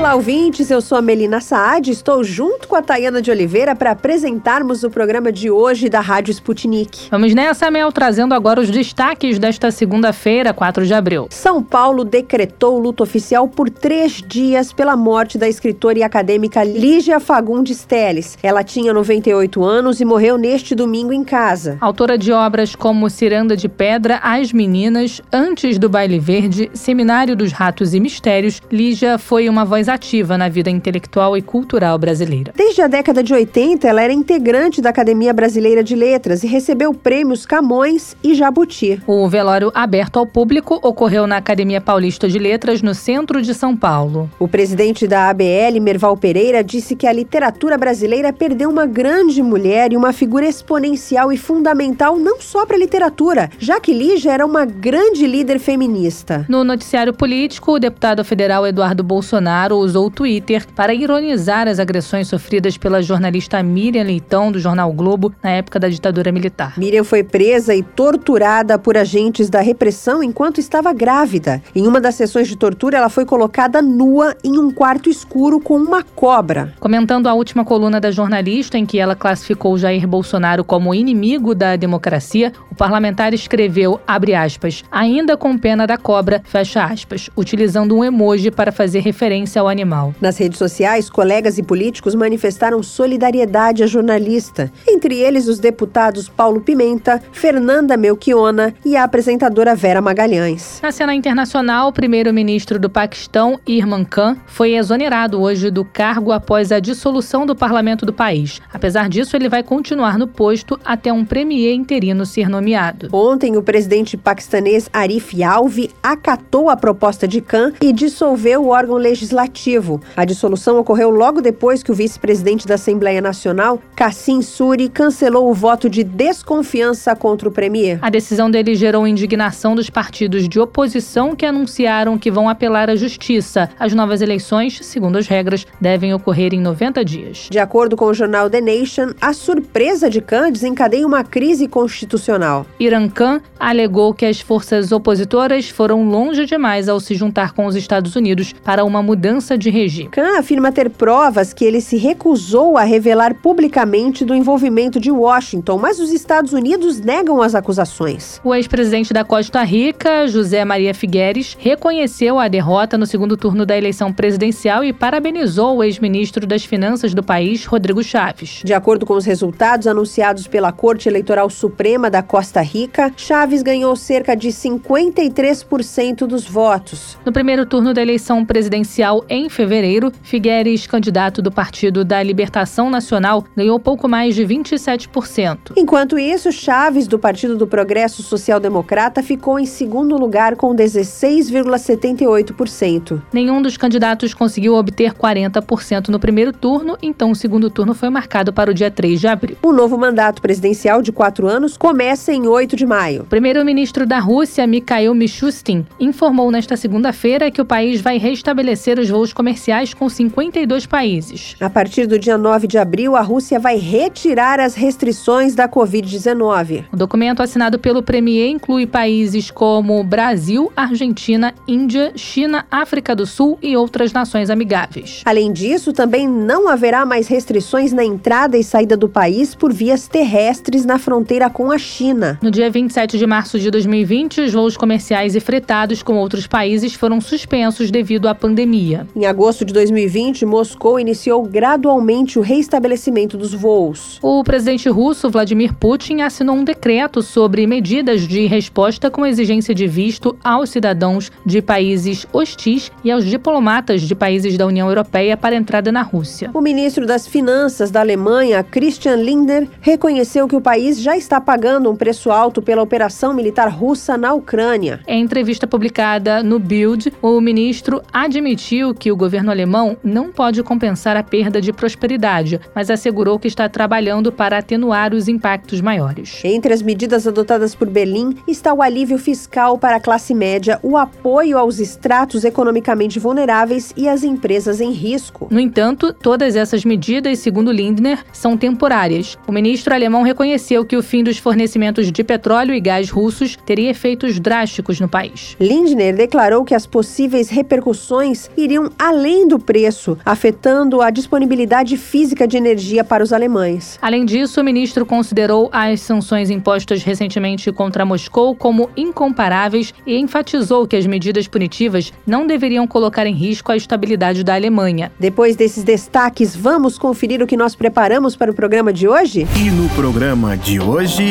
Olá, ouvintes. Eu sou a Melina Saad. Estou junto com a Tayana de Oliveira para apresentarmos o programa de hoje da Rádio Sputnik. Vamos nessa, Mel, trazendo agora os destaques desta segunda-feira, 4 de abril. São Paulo decretou luto oficial por três dias pela morte da escritora e acadêmica Lígia Fagundes Teles. Ela tinha 98 anos e morreu neste domingo em casa. Autora de obras como Ciranda de Pedra, As Meninas, Antes do Baile Verde, Seminário dos Ratos e Mistérios, Lígia foi uma voz ativa na vida intelectual e cultural brasileira. Desde a década de 80, ela era integrante da Academia Brasileira de Letras e recebeu prêmios Camões e Jabuti. O velório aberto ao público ocorreu na Academia Paulista de Letras, no centro de São Paulo. O presidente da ABL, Merval Pereira, disse que a literatura brasileira perdeu uma grande mulher e uma figura exponencial e fundamental não só para a literatura, já que Lígia era uma grande líder feminista. No noticiário político, o deputado federal Eduardo Bolsonaro Bolsonaro usou o Twitter para ironizar as agressões sofridas pela jornalista Miriam Leitão, do jornal Globo, na época da ditadura militar. Miriam foi presa e torturada por agentes da repressão enquanto estava grávida. Em uma das sessões de tortura, ela foi colocada nua em um quarto escuro com uma cobra. Comentando a última coluna da jornalista, em que ela classificou Jair Bolsonaro como inimigo da democracia, o parlamentar escreveu, abre aspas, ainda com pena da cobra, fecha aspas, utilizando um emoji para fazer referência ao animal. Nas redes sociais, colegas e políticos manifestaram solidariedade à jornalista, entre eles os deputados Paulo Pimenta, Fernanda Melchiona e a apresentadora Vera Magalhães. Na cena internacional, o primeiro-ministro do Paquistão, Irman Khan, foi exonerado hoje do cargo após a dissolução do parlamento do país. Apesar disso, ele vai continuar no posto até um premier interino ser nomeado. Ontem, o presidente paquistanês Arif Alvi acatou a proposta de Khan e dissolveu o órgão legislativo legislativo. A dissolução ocorreu logo depois que o vice-presidente da Assembleia Nacional, Cassim Suri, cancelou o voto de desconfiança contra o premier. A decisão dele gerou indignação dos partidos de oposição que anunciaram que vão apelar à justiça. As novas eleições, segundo as regras, devem ocorrer em 90 dias. De acordo com o jornal The Nation, a surpresa de Khan desencadeia uma crise constitucional. Iran Khan alegou que as forças opositoras foram longe demais ao se juntar com os Estados Unidos para uma mudança mudança de regime. Khan afirma ter provas que ele se recusou a revelar publicamente do envolvimento de Washington, mas os Estados Unidos negam as acusações. O ex-presidente da Costa Rica, José Maria Figueres, reconheceu a derrota no segundo turno da eleição presidencial e parabenizou o ex-ministro das Finanças do país, Rodrigo Chaves. De acordo com os resultados anunciados pela Corte Eleitoral Suprema da Costa Rica, Chaves ganhou cerca de 53% dos votos. No primeiro turno da eleição presidencial em fevereiro, Figueres, candidato do Partido da Libertação Nacional, ganhou pouco mais de 27%. Enquanto isso, Chaves, do Partido do Progresso Social Democrata, ficou em segundo lugar com 16,78%. Nenhum dos candidatos conseguiu obter 40% no primeiro turno, então o segundo turno foi marcado para o dia 3 de abril. O novo mandato presidencial de quatro anos começa em 8 de maio. O primeiro-ministro da Rússia, Mikhail Mishustin, informou nesta segunda-feira que o país vai restabelecer os voos comerciais com 52 países. A partir do dia 9 de abril, a Rússia vai retirar as restrições da Covid-19. O documento assinado pelo Premier inclui países como Brasil, Argentina, Índia, China, África do Sul e outras nações amigáveis. Além disso, também não haverá mais restrições na entrada e saída do país por vias terrestres na fronteira com a China. No dia 27 de março de 2020, os voos comerciais e fretados com outros países foram suspensos devido à pandemia. Em agosto de 2020, Moscou iniciou gradualmente o reestabelecimento dos voos. O presidente russo Vladimir Putin assinou um decreto sobre medidas de resposta com exigência de visto aos cidadãos de países hostis e aos diplomatas de países da União Europeia para entrada na Rússia. O ministro das Finanças da Alemanha, Christian Lindner, reconheceu que o país já está pagando um preço alto pela operação militar russa na Ucrânia. Em entrevista publicada no Bild, o ministro admitiu que o governo alemão não pode compensar a perda de prosperidade, mas assegurou que está trabalhando para atenuar os impactos maiores. Entre as medidas adotadas por Berlim está o alívio fiscal para a classe média, o apoio aos estratos economicamente vulneráveis e às empresas em risco. No entanto, todas essas medidas, segundo Lindner, são temporárias. O ministro alemão reconheceu que o fim dos fornecimentos de petróleo e gás russos teria efeitos drásticos no país. Lindner declarou que as possíveis repercussões iriam além do preço, afetando a disponibilidade física de energia para os alemães. Além disso, o ministro considerou as sanções impostas recentemente contra Moscou como incomparáveis e enfatizou que as medidas punitivas não deveriam colocar em risco a estabilidade da Alemanha. Depois desses destaques, vamos conferir o que nós preparamos para o programa de hoje? E no programa de hoje.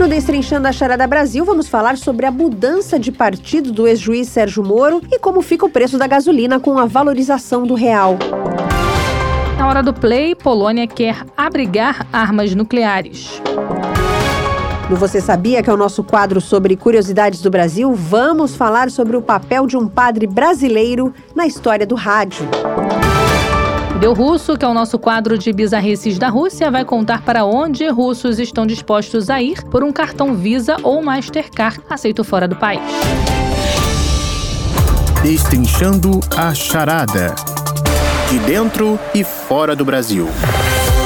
No Destrinchando a Charada Brasil, vamos falar sobre a mudança de partido do ex-juiz Sérgio Moro e como fica o preço da gasolina com a valorização do real. Na hora do play, Polônia quer abrigar armas nucleares. No Você Sabia, que é o nosso quadro sobre curiosidades do Brasil, vamos falar sobre o papel de um padre brasileiro na história do rádio. Deu Russo, que é o nosso quadro de bizarrices da Rússia, vai contar para onde russos estão dispostos a ir por um cartão Visa ou Mastercard aceito fora do país. Destrinchando a charada. De dentro e fora do Brasil.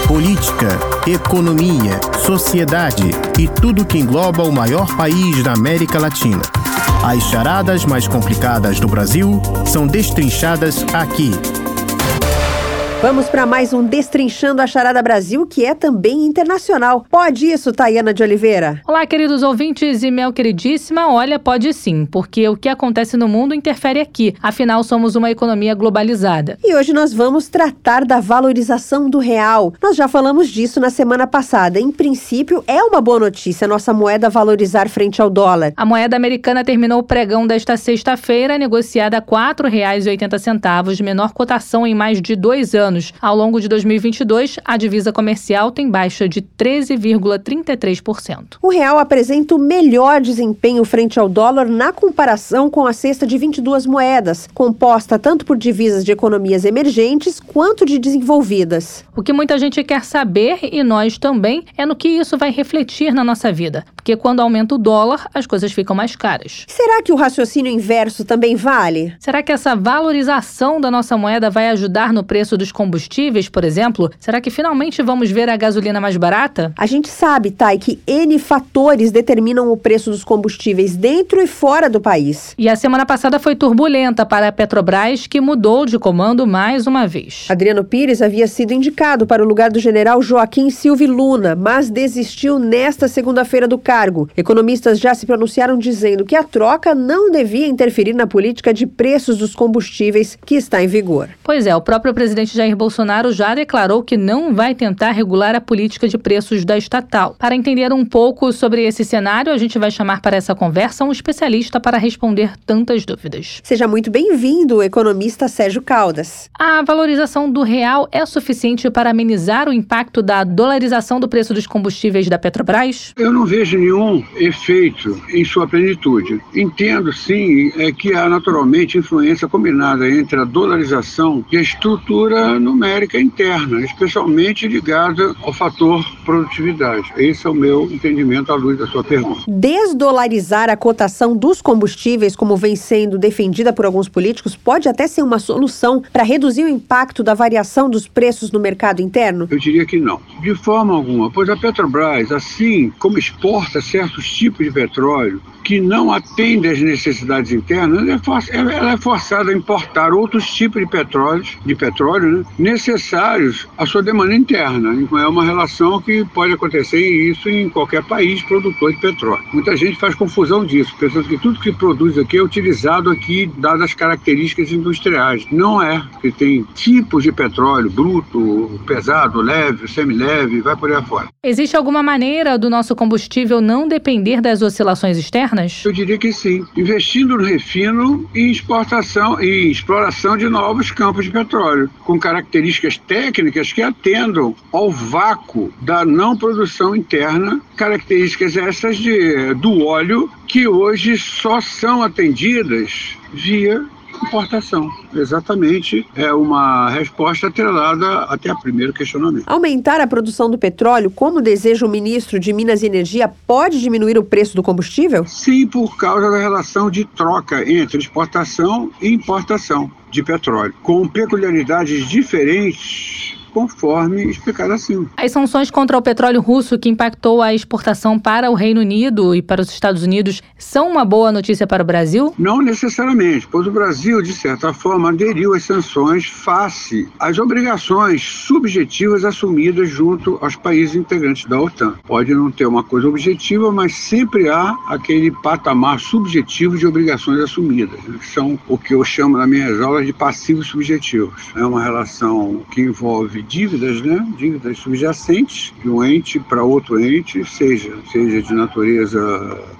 Política, economia, sociedade e tudo que engloba o maior país da América Latina. As charadas mais complicadas do Brasil são destrinchadas aqui Vamos para mais um Destrinchando a Charada Brasil, que é também internacional. Pode isso, Tayana de Oliveira? Olá, queridos ouvintes e meu queridíssima. Olha, pode sim, porque o que acontece no mundo interfere aqui. Afinal, somos uma economia globalizada. E hoje nós vamos tratar da valorização do real. Nós já falamos disso na semana passada. Em princípio, é uma boa notícia nossa moeda valorizar frente ao dólar. A moeda americana terminou o pregão desta sexta-feira, negociada a R$ 4,80, menor cotação em mais de dois anos anos. Ao longo de 2022, a divisa comercial tem baixa de 13,33%. O real apresenta o melhor desempenho frente ao dólar na comparação com a cesta de 22 moedas, composta tanto por divisas de economias emergentes quanto de desenvolvidas. O que muita gente quer saber, e nós também, é no que isso vai refletir na nossa vida. Porque quando aumenta o dólar, as coisas ficam mais caras. Será que o raciocínio inverso também vale? Será que essa valorização da nossa moeda vai ajudar no preço dos combustíveis, por exemplo? Será que finalmente vamos ver a gasolina mais barata? A gente sabe, Thay, que N fatores determinam o preço dos combustíveis dentro e fora do país. E a semana passada foi turbulenta para a Petrobras, que mudou de comando mais uma vez. Adriano Pires havia sido indicado para o lugar do general Joaquim Silva Luna, mas desistiu nesta segunda-feira do cargo. Economistas já se pronunciaram dizendo que a troca não devia interferir na política de preços dos combustíveis que está em vigor. Pois é, o próprio presidente Jair Bolsonaro já declarou que não vai tentar regular a política de preços da estatal. Para entender um pouco sobre esse cenário, a gente vai chamar para essa conversa um especialista para responder tantas dúvidas. Seja muito bem-vindo, economista Sérgio Caldas. A valorização do real é suficiente para amenizar o impacto da dolarização do preço dos combustíveis da Petrobras? Eu não vejo nenhum efeito em sua plenitude. Entendo, sim, é que há naturalmente influência combinada entre a dolarização e a estrutura numérica interna, especialmente ligada ao fator produtividade. Esse é o meu entendimento à luz da sua pergunta. Desdolarizar a cotação dos combustíveis, como vem sendo defendida por alguns políticos, pode até ser uma solução para reduzir o impacto da variação dos preços no mercado interno? Eu diria que não. De forma alguma, pois a Petrobras, assim como exporta certos tipos de petróleo, que não atende às necessidades internas, ela é forçada a importar outros tipos de petróleo, de petróleo né, necessários à sua demanda interna. É uma relação que pode acontecer isso em qualquer país produtor de petróleo. Muita gente faz confusão disso, pensando que tudo que produz aqui é utilizado aqui, dadas as características industriais. Não é, porque tem tipos de petróleo, bruto, pesado, leve, semileve, vai por aí afora. Existe alguma maneira do nosso combustível não depender das oscilações externas? Eu diria que sim. Investindo no refino e exportação e exploração de novos campos de petróleo, com características técnicas que atendam ao vácuo da não produção interna, características essas de, do óleo que hoje só são atendidas via importação. Exatamente, é uma resposta atrelada até a primeiro questionamento. Aumentar a produção do petróleo, como deseja o ministro de Minas e Energia, pode diminuir o preço do combustível? Sim, por causa da relação de troca entre exportação e importação de petróleo, com peculiaridades diferentes conforme explicado acima. As sanções contra o petróleo russo que impactou a exportação para o Reino Unido e para os Estados Unidos são uma boa notícia para o Brasil? Não necessariamente, pois o Brasil, de certa forma, aderiu às sanções face às obrigações subjetivas assumidas junto aos países integrantes da OTAN. Pode não ter uma coisa objetiva, mas sempre há aquele patamar subjetivo de obrigações assumidas, né? que são o que eu chamo nas minhas aulas de passivos subjetivos. É uma relação que envolve dívidas, né? dívidas subjacentes de um ente para outro ente, seja, seja de natureza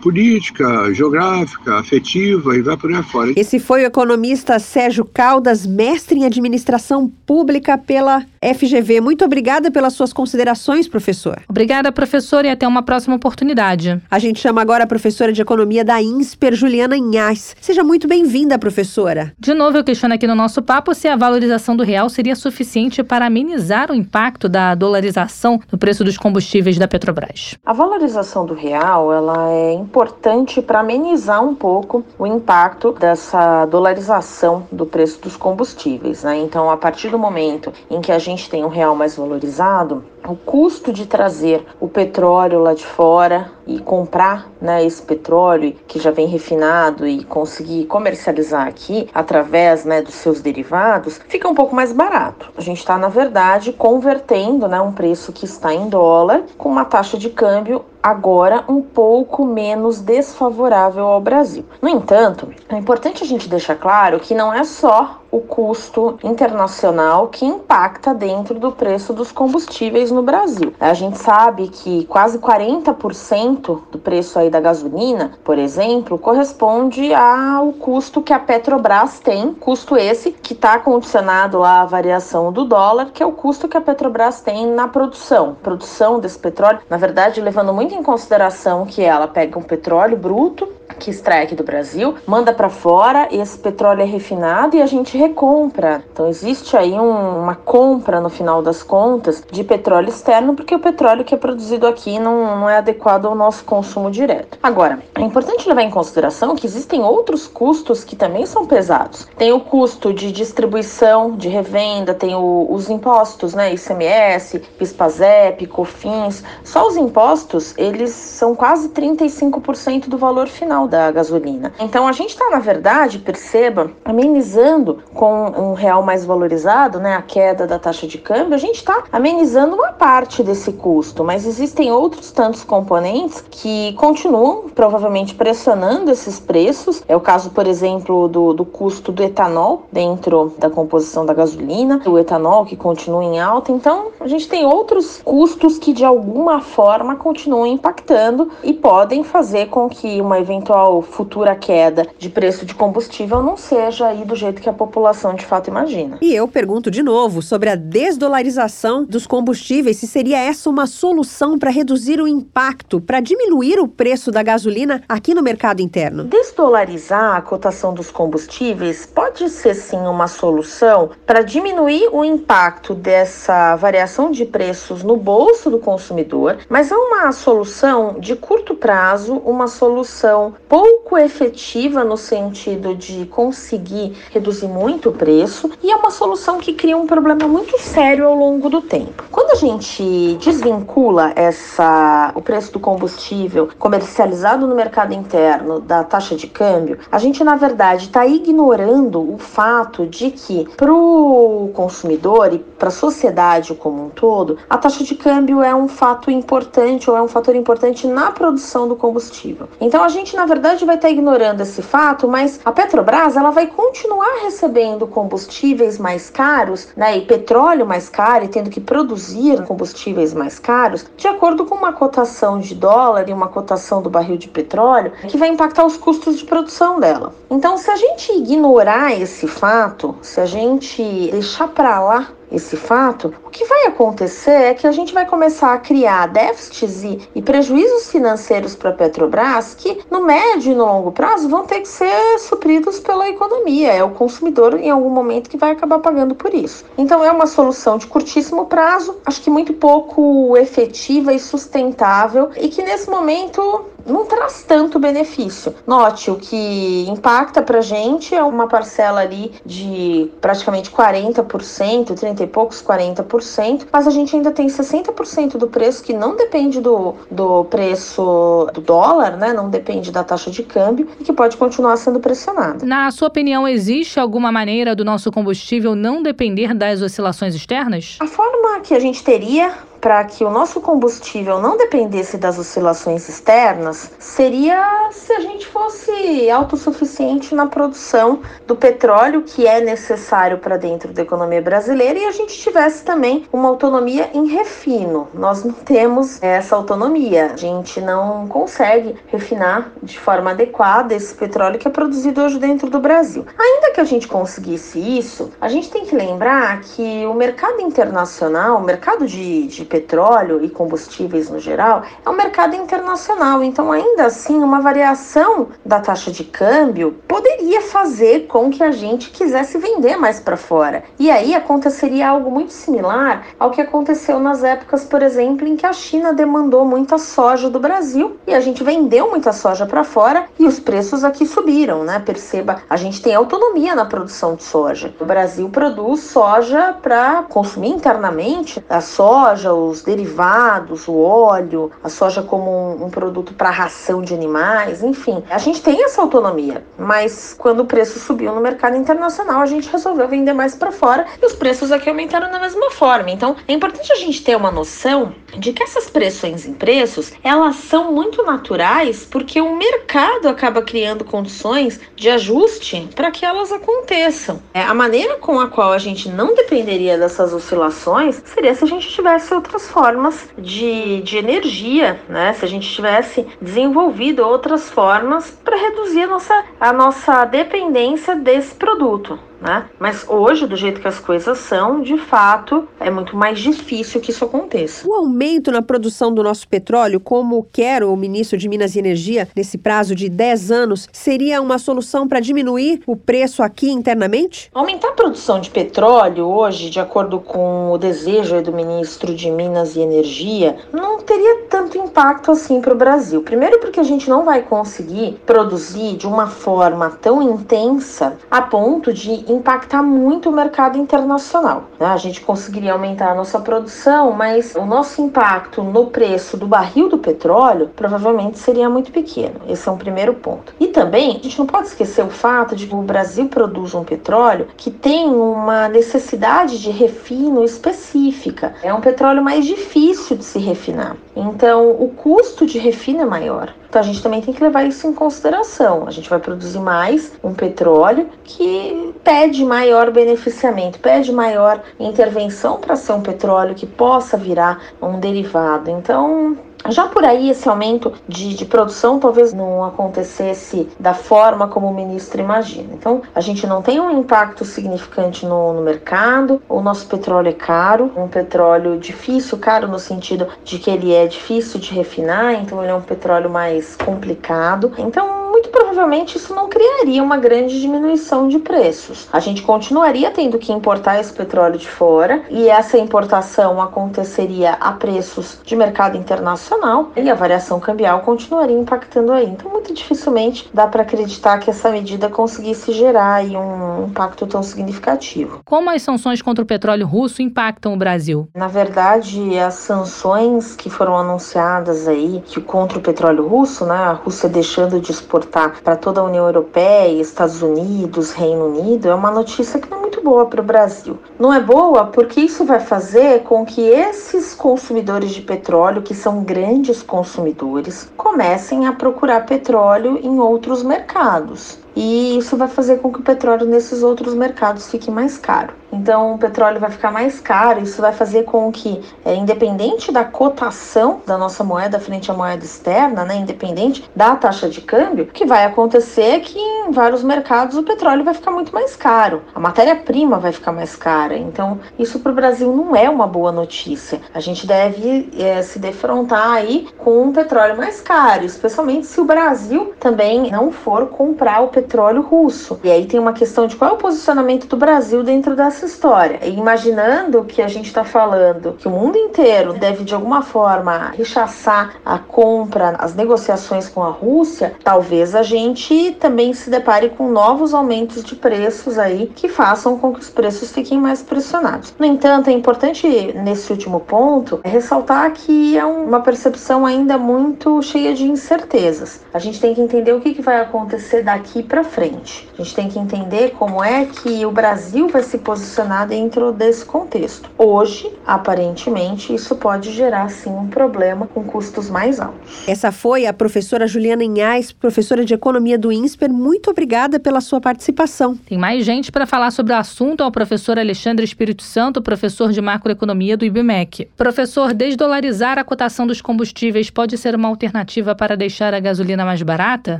política, geográfica, afetiva e vai por aí fora. Esse foi o economista Sérgio Caldas, mestre em administração pública pela FGV. Muito obrigada pelas suas considerações, professor. Obrigada, professor, e até uma próxima oportunidade. A gente chama agora a professora de economia da INSPER, Juliana Inhas. Seja muito bem-vinda, professora. De novo, eu questiono aqui no nosso papo se a valorização do real seria suficiente para amenizar minimizar o impacto da dolarização no preço dos combustíveis da Petrobras? A valorização do real ela é importante para amenizar um pouco o impacto dessa dolarização do preço dos combustíveis. Né? Então, a partir do momento em que a gente tem um real mais valorizado, o custo de trazer o petróleo lá de fora e comprar né, esse petróleo que já vem refinado e conseguir comercializar aqui através né, dos seus derivados fica um pouco mais barato. A gente está, na verdade, convertendo né, um preço que está em dólar com uma taxa de câmbio agora um pouco menos desfavorável ao Brasil. No entanto, é importante a gente deixar claro que não é só o custo internacional que impacta dentro do preço dos combustíveis no Brasil. A gente sabe que quase 40% do preço aí da gasolina, por exemplo, corresponde ao custo que a Petrobras tem, custo esse que está condicionado à variação do dólar, que é o custo que a Petrobras tem na produção, produção desse petróleo, na verdade levando muito em consideração que ela pega um petróleo bruto que extrai aqui do Brasil, manda para fora, esse petróleo é refinado e a gente recompra. Então existe aí um, uma compra no final das contas de petróleo externo, porque o petróleo que é produzido aqui não, não é adequado ao nosso consumo direto. Agora, é importante levar em consideração que existem outros custos que também são pesados. Tem o custo de distribuição, de revenda, tem o, os impostos, né? ICMS, PIS/PASEP, COFINS. Só os impostos, eles são quase 35% do valor final da gasolina. Então a gente está, na verdade, perceba, amenizando com um real mais valorizado, né, a queda da taxa de câmbio, a gente está amenizando uma parte desse custo, mas existem outros tantos componentes que continuam provavelmente pressionando esses preços. É o caso, por exemplo, do, do custo do etanol dentro da composição da gasolina, o etanol que continua em alta. Então a gente tem outros custos que de alguma forma continuam impactando e podem fazer com que uma eventual eventual futura queda de preço de combustível não seja aí do jeito que a população de fato imagina. E eu pergunto de novo sobre a desdolarização dos combustíveis, se seria essa uma solução para reduzir o impacto, para diminuir o preço da gasolina aqui no mercado interno. Desdolarizar a cotação dos combustíveis pode ser sim uma solução para diminuir o impacto dessa variação de preços no bolso do consumidor, mas é uma solução de curto prazo, uma solução pouco efetiva no sentido de conseguir reduzir muito o preço e é uma solução que cria um problema muito sério ao longo do tempo. Quando a gente desvincula essa o preço do combustível comercializado no mercado interno da taxa de câmbio, a gente na verdade está ignorando o fato de que para o consumidor e para a sociedade como um todo, a taxa de câmbio é um fato importante ou é um fator importante na produção do combustível. Então a gente na na verdade vai estar ignorando esse fato, mas a Petrobras ela vai continuar recebendo combustíveis mais caros, né, e petróleo mais caro e tendo que produzir combustíveis mais caros, de acordo com uma cotação de dólar e uma cotação do barril de petróleo, que vai impactar os custos de produção dela. Então, se a gente ignorar esse fato, se a gente deixar para lá esse fato, o que vai acontecer é que a gente vai começar a criar déficits e, e prejuízos financeiros para a Petrobras que, no médio e no longo prazo, vão ter que ser supridos pela economia. É o consumidor, em algum momento, que vai acabar pagando por isso. Então, é uma solução de curtíssimo prazo, acho que muito pouco efetiva e sustentável, e que nesse momento não traz tanto benefício. Note, o que impacta para gente é uma parcela ali de praticamente 40%, 30 e poucos, 40%, mas a gente ainda tem 60% do preço que não depende do, do preço do dólar, né? Não depende da taxa de câmbio e que pode continuar sendo pressionado. Na sua opinião, existe alguma maneira do nosso combustível não depender das oscilações externas? A forma que a gente teria para que o nosso combustível não dependesse das oscilações externas seria se a gente fosse autossuficiente na produção do petróleo que é necessário para dentro da economia brasileira e a gente tivesse também uma autonomia em refino. Nós não temos essa autonomia. A gente não consegue refinar de forma adequada esse petróleo que é produzido hoje dentro do Brasil. Ainda que a gente conseguisse isso, a gente tem que lembrar que o mercado internacional, o mercado de, de petróleo e combustíveis no geral, é um mercado internacional. Então, ainda assim, uma variação da taxa de câmbio poderia fazer com que a gente quisesse vender mais para fora. E aí aconteceria algo muito similar ao que aconteceu nas épocas, por exemplo, em que a China demandou muita soja do Brasil e a gente vendeu muita soja para fora e os preços aqui subiram, né? Perceba, a gente tem autonomia na produção de soja. O Brasil produz soja para consumir internamente a soja, os derivados, o óleo, a soja como um, um produto para ração de animais, enfim. A gente tem essa autonomia, mas quando o preço subiu no mercado internacional, a gente resolveu vender mais para fora e os preços aqui aumentaram da mesma forma. Então, é importante a gente ter uma noção de que essas pressões em preços, elas são muito naturais porque o mercado acaba criando condições de ajuste para que elas aconteçam. É, a maneira com a qual a gente não dependeria dessas oscilações seria se a gente tivesse outras formas de, de energia, né? Se a gente tivesse desenvolvido outras formas para reduzir a nossa, a nossa dependência desse produto né? Mas hoje, do jeito que as coisas são, de fato, é muito mais difícil que isso aconteça. O aumento na produção do nosso petróleo, como quer o ministro de Minas e Energia, nesse prazo de 10 anos, seria uma solução para diminuir o preço aqui internamente? Aumentar a produção de petróleo hoje, de acordo com o desejo do ministro de Minas e Energia, não teria tanto impacto assim para o Brasil. Primeiro, porque a gente não vai conseguir produzir de uma forma tão intensa a ponto de impactar muito o mercado internacional. Né? A gente conseguiria aumentar a nossa produção, mas o nosso impacto no preço do barril do petróleo provavelmente seria muito pequeno. Esse é um primeiro ponto. E também a gente não pode esquecer o fato de que o Brasil produz um petróleo que tem uma necessidade de refino específica. É um petróleo mais difícil de se refinar. Então, o custo de refino é maior. Então a gente também tem que levar isso em consideração. A gente vai produzir mais um petróleo que pede maior beneficiamento, pede maior intervenção para ser um petróleo que possa virar um derivado. Então, já por aí, esse aumento de, de, produção talvez não acontecesse da forma como o ministro imagina. Então, a gente não tem um impacto significante no, no mercado, o nosso petróleo é caro, um petróleo difícil, caro no sentido de que ele é difícil de refinar, então ele é um petróleo mais complicado. Então, muito provavelmente isso não criaria uma grande diminuição de preços. A gente continuaria tendo que importar esse petróleo de fora e essa importação aconteceria a preços de mercado internacional e a variação cambial continuaria impactando aí. Então, muito dificilmente dá para acreditar que essa medida conseguisse gerar aí um impacto tão significativo. Como as sanções contra o petróleo russo impactam o Brasil? Na verdade, as sanções que foram anunciadas aí que contra o petróleo russo, né, a Rússia deixando de exportar para toda a União Europeia, Estados Unidos, Reino Unido, é uma notícia que não é muito boa para o Brasil. Não é boa porque isso vai fazer com que esses consumidores de petróleo, que são grandes consumidores, comecem a procurar petróleo em outros mercados e isso vai fazer com que o petróleo nesses outros mercados fique mais caro. Então, o petróleo vai ficar mais caro, isso vai fazer com que, é, independente da cotação da nossa moeda frente à moeda externa, né, independente da taxa de câmbio, o que vai acontecer é que em vários mercados o petróleo vai ficar muito mais caro, a matéria-prima vai ficar mais cara. Então, isso para o Brasil não é uma boa notícia. A gente deve é, se defrontar aí com um petróleo mais caro, especialmente se o Brasil também não for comprar o petróleo russo. E aí tem uma questão de qual é o posicionamento do Brasil dentro dessa história. E imaginando que a gente está falando que o mundo inteiro deve de alguma forma rechaçar a compra, as negociações com a Rússia, talvez a gente também se depare com novos aumentos de preços aí que façam com que os preços fiquem mais pressionados. No entanto, é importante nesse último ponto ressaltar que é uma percepção ainda muito cheia de incertezas. A gente tem que entender o que vai acontecer daqui para frente. A gente tem que entender como é que o Brasil vai se posicionar dentro desse contexto. Hoje, aparentemente, isso pode gerar sim um problema com custos mais altos. Essa foi a professora Juliana Inhais, professora de economia do INSPER. Muito obrigada pela sua participação. Tem mais gente para falar sobre o assunto ao professor Alexandre Espírito Santo, professor de macroeconomia do IBMEC. Professor, desdolarizar a cotação dos combustíveis pode ser uma alternativa para deixar a gasolina mais barata?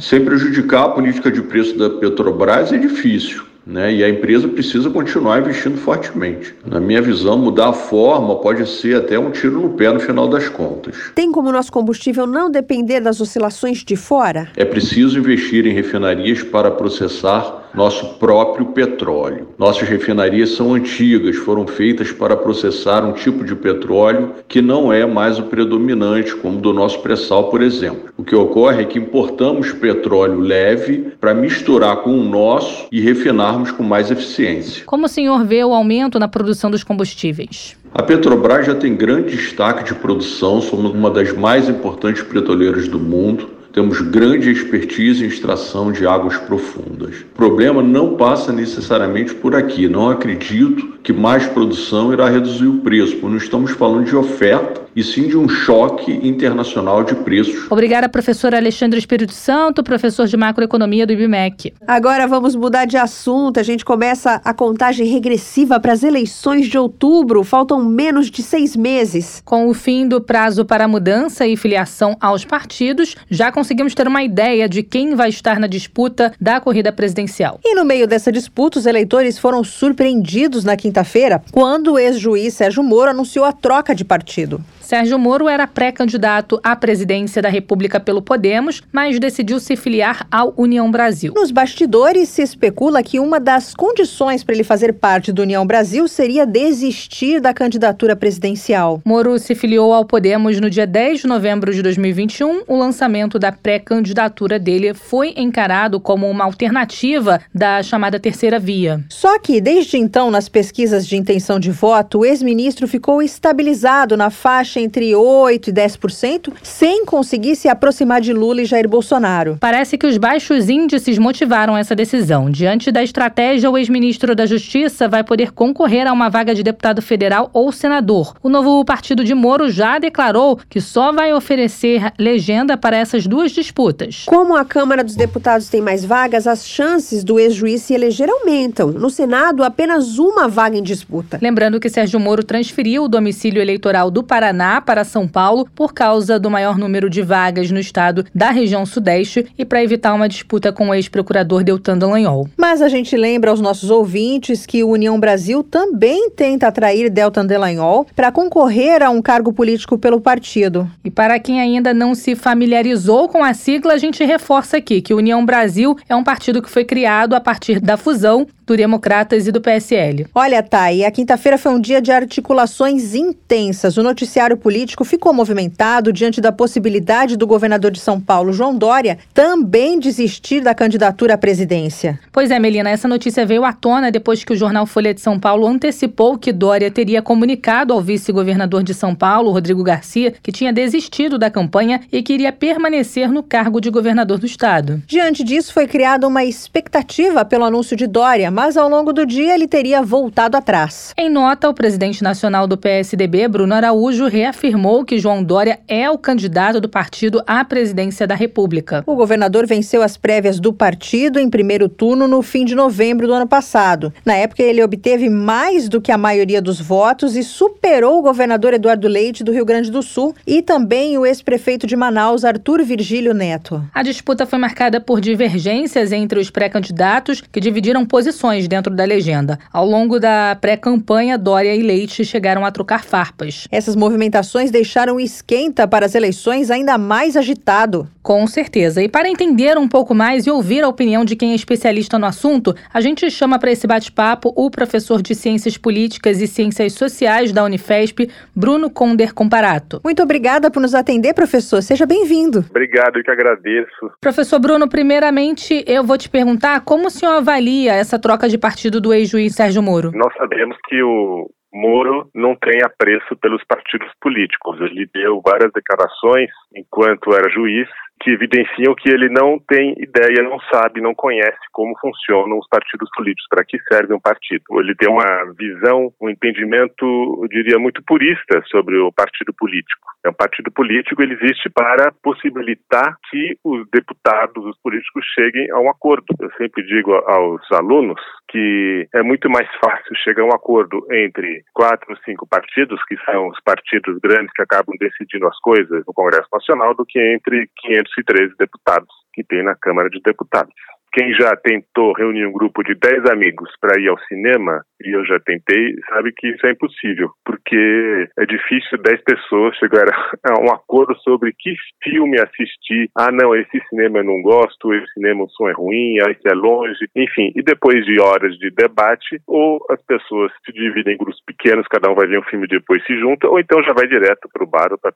Sem prejudicar a política de preço da Petrobras é difícil. Né? E a empresa precisa continuar investindo fortemente. Na minha visão, mudar a forma pode ser até um tiro no pé no final das contas. Tem como nosso combustível não depender das oscilações de fora? É preciso investir em refinarias para processar nosso próprio petróleo. Nossas refinarias são antigas, foram feitas para processar um tipo de petróleo que não é mais o predominante, como do nosso pré-sal, por exemplo. O que ocorre é que importamos petróleo leve para misturar com o nosso e refinarmos com mais eficiência. Como o senhor vê o aumento na produção dos combustíveis? A Petrobras já tem grande destaque de produção, somos uma das mais importantes petroleiras do mundo. Temos grande expertise em extração de águas profundas. O problema não passa necessariamente por aqui. Não acredito que mais produção irá reduzir o preço, porque não estamos falando de oferta, e sim de um choque internacional de preços. Obrigada, professor Alexandre Espírito Santo, professor de macroeconomia do IBMEC. Agora vamos mudar de assunto. A gente começa a contagem regressiva para as eleições de outubro. Faltam menos de seis meses. Com o fim do prazo para mudança e filiação aos partidos, já conseguimos ter uma ideia de quem vai estar na disputa da corrida presidencial. E no meio dessa disputa, os eleitores foram surpreendidos na quinta-feira quando o ex-juiz Sérgio Moro anunciou a troca de partido. Sérgio Moro era pré-candidato à presidência da República pelo Podemos, mas decidiu se filiar ao União Brasil. Nos bastidores, se especula que uma das condições para ele fazer parte do União Brasil seria desistir da candidatura presidencial. Moro se filiou ao Podemos no dia 10 de novembro de 2021. O lançamento da pré-candidatura dele foi encarado como uma alternativa da chamada terceira via. Só que, desde então, nas pesquisas de intenção de voto, o ex-ministro ficou estabilizado na faixa faixa entre 8% e 10%, sem conseguir se aproximar de Lula e Jair Bolsonaro. Parece que os baixos índices motivaram essa decisão. Diante da estratégia, o ex-ministro da Justiça vai poder concorrer a uma vaga de deputado federal ou senador. O novo partido de Moro já declarou que só vai oferecer legenda para essas duas disputas. Como a Câmara dos Deputados tem mais vagas, as chances do ex-juiz se eleger aumentam. No Senado, apenas uma vaga em disputa. Lembrando que Sérgio Moro transferiu o domicílio eleitoral do Paraná Paraná para São Paulo por causa do maior número de vagas no estado da região Sudeste e para evitar uma disputa com o ex-procurador Deltan Dallagnol. Mas a gente lembra aos nossos ouvintes que o União Brasil também tenta atrair Deltan Dallagnol para concorrer a um cargo político pelo partido. E para quem ainda não se familiarizou com a sigla, a gente reforça aqui que o União Brasil é um partido que foi criado a partir da fusão do Democratas e do PSL. Olha, Thay, a quinta-feira foi um dia de articulações intensas. O noticiário político ficou movimentado diante da possibilidade do governador de São Paulo, João Dória, também desistir da candidatura à presidência. Pois é, Melina, essa notícia veio à tona depois que o jornal Folha de São Paulo antecipou que Dória teria comunicado ao vice-governador de São Paulo, Rodrigo Garcia, que tinha desistido da campanha e queria permanecer no cargo de governador do estado. Diante disso, foi criada uma expectativa pelo anúncio de Dória, mas ao longo do dia ele teria voltado atrás. Em nota, o presidente nacional do PSDB, Bruno Araújo, reafirmou que João Dória é o candidato do partido à presidência da República. O governador venceu as prévias do partido em primeiro turno no fim de novembro do ano passado. Na época, ele obteve mais do que a maioria dos votos e superou o governador Eduardo Leite do Rio Grande do Sul e também o ex-prefeito de Manaus, Arthur Virgílio Neto. A disputa foi marcada por divergências entre os pré-candidatos que dividiram posições dentro da legenda. Ao longo da pré-campanha, Dória e Leite chegaram a trocar farpas. Essas movimentações deixaram o esquenta para as eleições ainda mais agitado. Com certeza. E para entender um pouco mais e ouvir a opinião de quem é especialista no assunto, a gente chama para esse bate-papo o professor de Ciências Políticas e Ciências Sociais da Unifesp, Bruno Conder Comparato. Muito obrigada por nos atender, professor. Seja bem-vindo. Obrigado, eu que agradeço. Professor Bruno, primeiramente eu vou te perguntar como o senhor avalia essa troca de partido do ex-juiz Sérgio Moro? Nós sabemos que o Moro não tem apreço pelos partidos políticos. Ele deu várias declarações enquanto era juiz que evidenciam que ele não tem ideia, não sabe, não conhece como funcionam os partidos políticos, para que serve um partido. Ele tem uma visão, um entendimento, eu diria, muito purista sobre o partido político. É um partido político, ele existe para possibilitar que os deputados, os políticos cheguem a um acordo. Eu sempre digo aos alunos que é muito mais fácil chegar a um acordo entre quatro ou cinco partidos, que são os partidos grandes que acabam decidindo as coisas no Congresso Nacional, do que entre 513 deputados que tem na Câmara de Deputados. Quem já tentou reunir um grupo de 10 amigos para ir ao cinema, e eu já tentei, sabe que isso é impossível, porque é difícil 10 pessoas chegar a um acordo sobre que filme assistir. Ah, não, esse cinema eu não gosto, esse cinema o som é ruim, ah, esse é longe, enfim. E depois de horas de debate, ou as pessoas se dividem em grupos pequenos, cada um vai ver um filme e depois se junta, ou então já vai direto para o bar ou para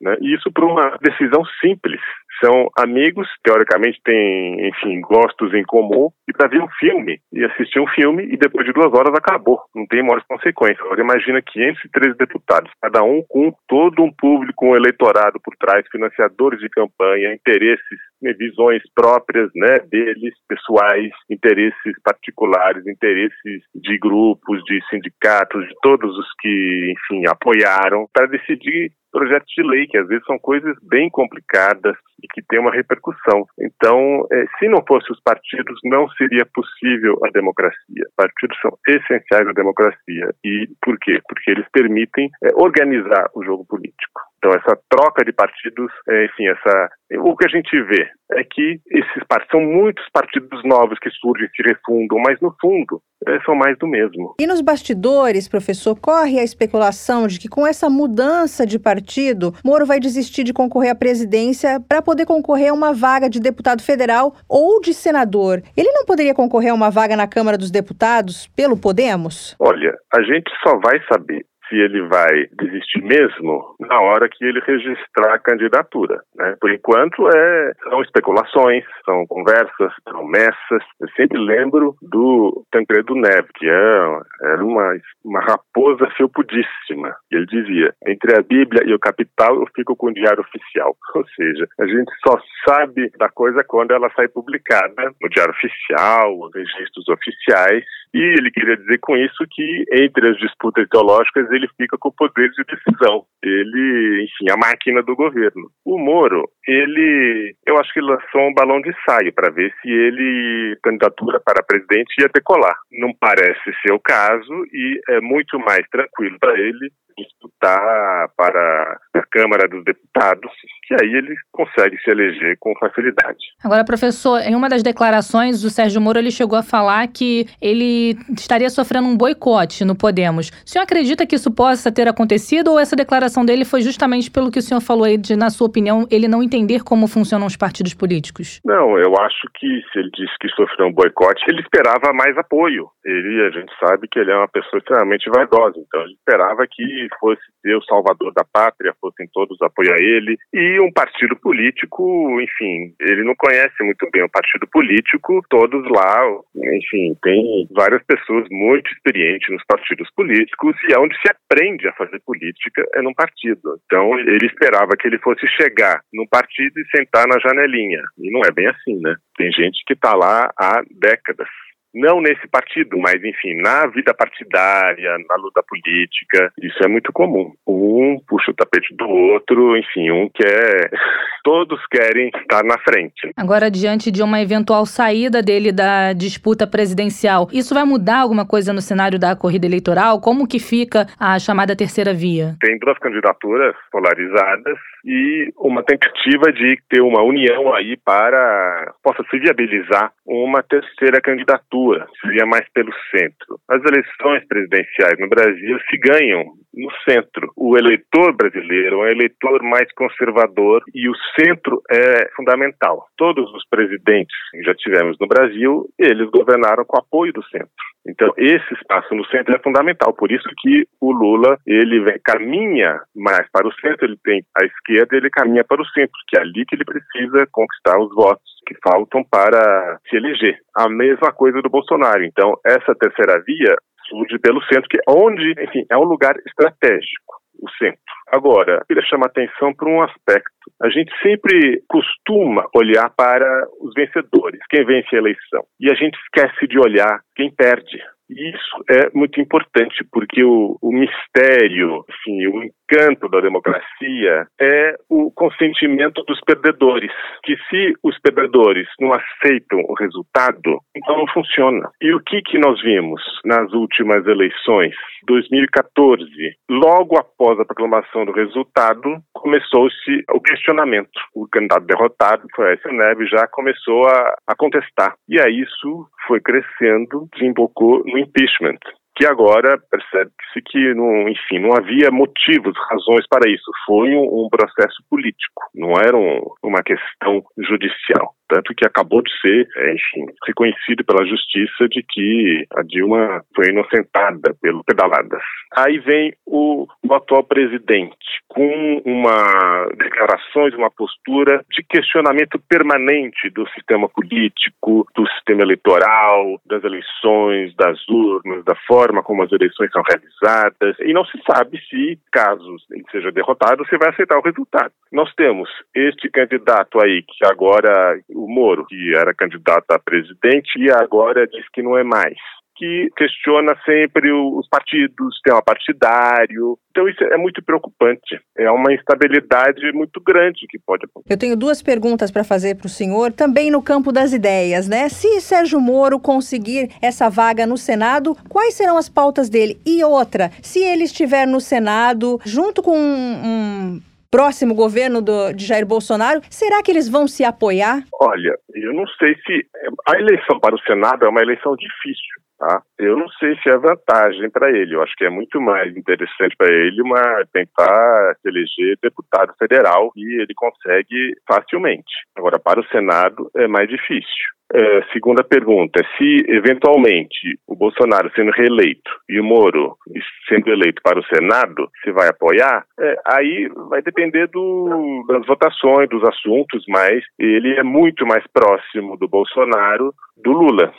né? E isso por uma decisão simples são amigos, teoricamente têm, enfim, gostos em comum, e para ver um filme, e assistir um filme, e depois de duas horas acabou, não tem maiores consequências. Agora imagina 513 deputados, cada um com todo um público, um eleitorado por trás, financiadores de campanha, interesses, visões próprias né, deles, pessoais, interesses particulares, interesses de grupos, de sindicatos, de todos os que, enfim, apoiaram, para decidir projetos de lei, que às vezes são coisas bem complicadas e que têm uma repercussão. Então, é, se não fossem os partidos, não seria possível a democracia. Partidos são essenciais à democracia. E por quê? Porque eles permitem é, organizar o jogo político. Então, essa troca de partidos, é, enfim, essa, o que a gente vê é que esses partidos são muitos partidos novos que surgem, se refundam, mas no fundo é, são mais do mesmo. E nos bastidores, professor, corre a especulação de que com essa mudança de partido, Moro vai desistir de concorrer à presidência para poder concorrer a uma vaga de deputado federal ou de senador. Ele não poderia concorrer a uma vaga na Câmara dos Deputados pelo Podemos? Olha, a gente só vai saber se ele vai desistir mesmo na hora que ele registrar a candidatura. Né? Por enquanto, é, são especulações, são conversas, promessas. Eu sempre lembro do Tancredo Neves, que é, era uma, uma raposa felpudíssima. Ele dizia, entre a Bíblia e o capital, eu fico com o diário oficial. Ou seja, a gente só sabe da coisa quando ela sai publicada no diário oficial, nos registros oficiais, e ele queria dizer com isso que, entre as disputas teológicas, ele fica com o poder de decisão. Ele, enfim, a máquina do governo. O Moro, ele, eu acho que lançou um balão de saio para ver se ele, candidatura para presidente, ia decolar. Não parece ser o caso e é muito mais tranquilo para ele disputar para a Câmara dos Deputados, que aí ele consegue se eleger com facilidade. Agora, professor, em uma das declarações, o Sérgio Moro ele chegou a falar que ele estaria sofrendo um boicote no Podemos. O senhor acredita que isso possa ter acontecido ou essa declaração dele foi justamente pelo que o senhor falou aí, de, na sua opinião, ele não entender como funcionam os partidos políticos? Não, eu acho que se ele disse que sofreu um boicote, ele esperava mais apoio. Ele, a gente sabe que ele é uma pessoa extremamente vaidosa, então ele esperava que fosse ser o salvador da pátria, fossem todos apoiar ele. E um partido político, enfim, ele não conhece muito bem o partido político, todos lá, enfim, tem várias pessoas muito experientes nos partidos políticos e é onde se aprende a fazer política é num partido. Então ele esperava que ele fosse chegar num partido e sentar na janelinha. E não é bem assim, né? Tem gente que está lá há décadas não nesse partido, mas enfim, na vida partidária, na luta política, isso é muito comum. Um puxa o tapete do outro, enfim, um quer. Todos querem estar na frente. Agora, diante de uma eventual saída dele da disputa presidencial, isso vai mudar alguma coisa no cenário da corrida eleitoral? Como que fica a chamada terceira via? Tem duas candidaturas polarizadas e uma tentativa de ter uma união aí para possa se viabilizar uma terceira candidatura, seria mais pelo centro. As eleições presidenciais no Brasil se ganham no centro. O eleitor brasileiro é um eleitor mais conservador e o centro é fundamental. Todos os presidentes que já tivemos no Brasil, eles governaram com apoio do centro. Então, esse espaço no centro é fundamental. Por isso que o Lula, ele caminha mais para o centro, ele tem a esquerda, ele caminha para o centro, que é ali que ele precisa conquistar os votos que faltam para se eleger. A mesma coisa do Bolsonaro. Então, essa terceira via surge pelo centro, que é onde, enfim, é um lugar estratégico, o centro. Agora, eu queria chamar atenção para um aspecto. A gente sempre costuma olhar para os vencedores, quem vence a eleição. E a gente esquece de olhar quem perde. Isso é muito importante, porque o, o mistério, enfim, o encanto da democracia é o consentimento dos perdedores. Que se os perdedores não aceitam o resultado, então não funciona. E o que, que nós vimos nas últimas eleições? 2014, logo após a proclamação do resultado, começou-se o questionamento. O candidato derrotado, foi Aécio Neves, já começou a, a contestar. E aí isso foi crescendo, desembocou no impeachment que agora percebe-se que, não, enfim, não havia motivos, razões para isso. Foi um, um processo político, não era um, uma questão judicial. Tanto que acabou de ser, é, enfim, reconhecido pela justiça de que a Dilma foi inocentada pelo pedaladas. Aí vem o, o atual presidente com uma declarações, uma postura de questionamento permanente do sistema político, do sistema eleitoral, das eleições, das urnas, da forma como as eleições são realizadas, e não se sabe se, caso ele seja derrotado, você vai aceitar o resultado. Nós temos este candidato aí que agora o Moro, que era candidato a presidente e agora diz que não é mais que questiona sempre os partidos, tema partidário. Então isso é muito preocupante. É uma instabilidade muito grande que pode acontecer. Eu tenho duas perguntas para fazer para o senhor, também no campo das ideias, né? Se Sérgio Moro conseguir essa vaga no Senado, quais serão as pautas dele? E outra, se ele estiver no Senado junto com um próximo governo do, de Jair Bolsonaro, será que eles vão se apoiar? Olha, eu não sei se. A eleição para o Senado é uma eleição difícil. Tá? Eu não sei se é vantagem para ele. Eu acho que é muito mais interessante para ele uma, tentar se eleger deputado federal e ele consegue facilmente. Agora, para o Senado é mais difícil. É, segunda pergunta, se eventualmente o Bolsonaro sendo reeleito e o Moro sendo eleito para o Senado, se vai apoiar, é, aí vai depender do, das votações, dos assuntos, mas ele é muito mais próximo do Bolsonaro do Lula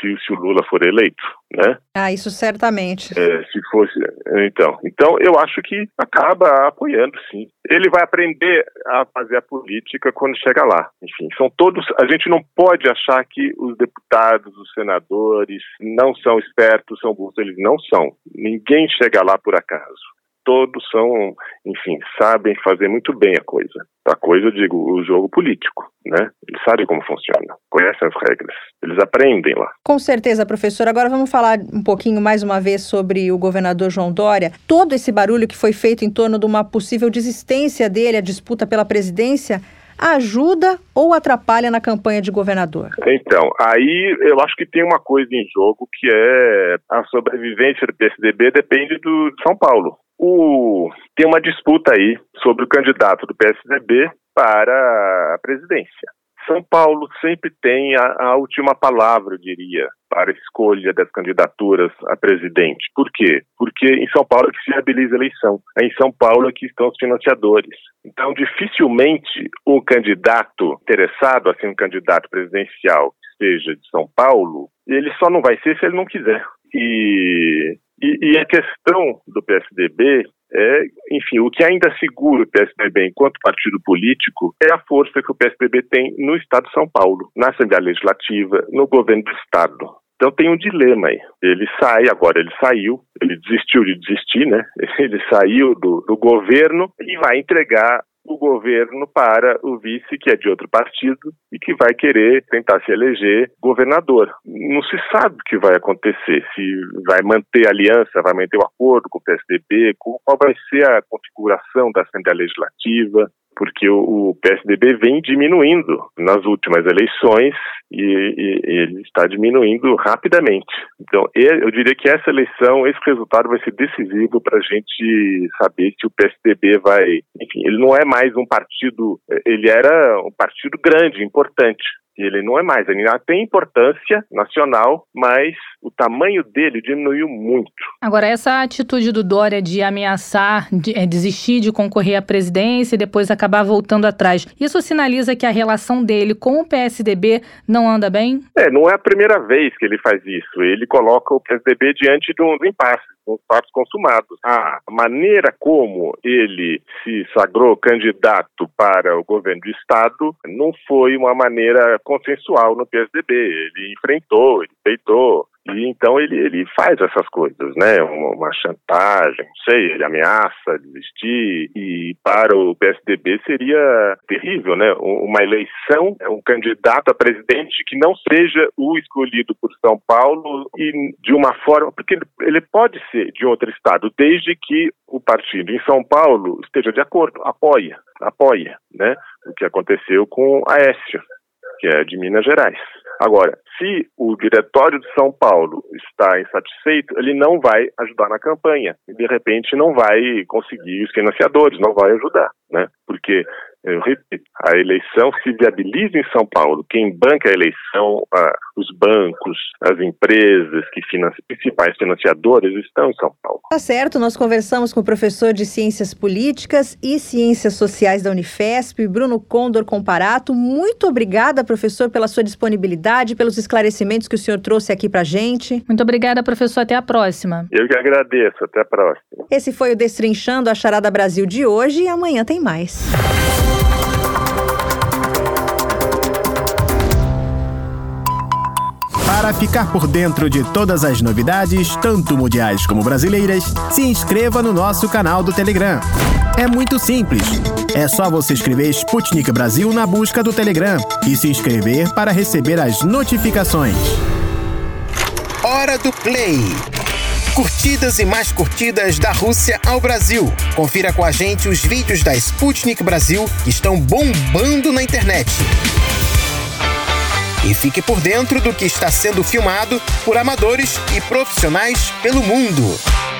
se, se o Lula for eleito, né? Ah, isso certamente. É, se fosse, então, então eu acho que acaba apoiando, sim. Ele vai aprender a fazer a política quando chega lá. Enfim, são todos. A gente não pode achar que os deputados, os senadores não são espertos, são burros. Eles não são. Ninguém chega lá por acaso todos são, enfim, sabem fazer muito bem a coisa. A coisa, eu digo, o jogo político, né? Eles sabem como funciona, conhecem as regras, eles aprendem lá. Com certeza, professor. Agora vamos falar um pouquinho mais uma vez sobre o governador João Dória. Todo esse barulho que foi feito em torno de uma possível desistência dele, a disputa pela presidência, ajuda ou atrapalha na campanha de governador? Então, aí eu acho que tem uma coisa em jogo que é a sobrevivência do PSDB depende do São Paulo. O, tem uma disputa aí sobre o candidato do PSDB para a presidência. São Paulo sempre tem a, a, última palavra, eu diria, para a escolha das candidaturas a presidente. Por quê? Porque em São Paulo é que se viabiliza a eleição. É em São Paulo é que estão os financiadores. Então, dificilmente um candidato interessado, assim, um candidato presidencial que seja de São Paulo, ele só não vai ser se ele não quiser. E e, e, a questão do PSDB é, enfim, o que ainda segura o PSDB enquanto partido político é a força que o PSDB tem no Estado de São Paulo, na Assembleia Legislativa, no governo do Estado. Então tem um dilema aí. Ele sai, agora ele saiu, ele desistiu de desistir, né? Ele saiu do, do governo e vai entregar o governo para o vice, que é de outro partido, e que vai querer tentar se eleger governador. Não se sabe o que vai acontecer, se vai manter a aliança, vai manter o acordo com o PSDB, qual vai ser a configuração da Assembleia Legislativa, porque o, PSDB vem diminuindo nas últimas eleições e, e, ele está diminuindo rapidamente. Então, eu diria que essa eleição, esse resultado vai ser decisivo para a gente saber se o PSDB vai. Enfim, ele não é mais um partido, ele era um partido grande, importante. Ele não é mais, ele ainda tem importância nacional, mas o tamanho dele diminuiu muito. Agora, essa atitude do Dória de ameaçar, de, é, desistir de concorrer à presidência e depois acabar voltando atrás, isso sinaliza que a relação dele com o PSDB não anda bem? É, não é a primeira vez que ele faz isso. Ele coloca o PSDB diante de uns impasses os fatos consumados. A maneira como ele se sagrou candidato para o governo do Estado não foi uma maneira consensual no PSDB. Ele enfrentou, ele peitou, e então ele, ele faz essas coisas, né? Uma, uma, chantagem, não sei, ele ameaça desistir. E para o PSDB seria terrível, né? Uma eleição, um candidato a presidente que não seja o escolhido por São Paulo e de uma forma. Porque ele pode ser de outro estado, desde que o partido em São Paulo esteja de acordo, apoia, apoia, né? O que aconteceu com Aécio, que é de Minas Gerais. Agora, se o diretório de São Paulo está insatisfeito, ele não vai ajudar na campanha. E, de repente, não vai conseguir os financiadores, não vai ajudar, né? Porque eu repito, a eleição se viabiliza em São Paulo. Quem banca a eleição, ah, os bancos, as empresas, que principais financiadores estão em São Paulo. Tá certo, nós conversamos com o professor de Ciências Políticas e Ciências Sociais da Unifesp, Bruno Condor Comparato. Muito obrigada, professor, pela sua disponibilidade, pelos esclarecimentos que o senhor trouxe aqui pra gente. Muito obrigada, professor. Até a próxima. Eu que agradeço. Até a próxima. Esse foi o Destrinchando a Charada Brasil de hoje e amanhã tem mais. Para ficar por dentro de todas as novidades, tanto mundiais como brasileiras, se inscreva no nosso canal do Telegram. É muito simples. É só você escrever Sputnik Brasil na busca do Telegram e se inscrever para receber as notificações. Hora do Play. Curtidas e mais curtidas da Rússia ao Brasil. Confira com a gente os vídeos da Sputnik Brasil que estão bombando na internet e fique por dentro do que está sendo filmado por amadores e profissionais pelo mundo.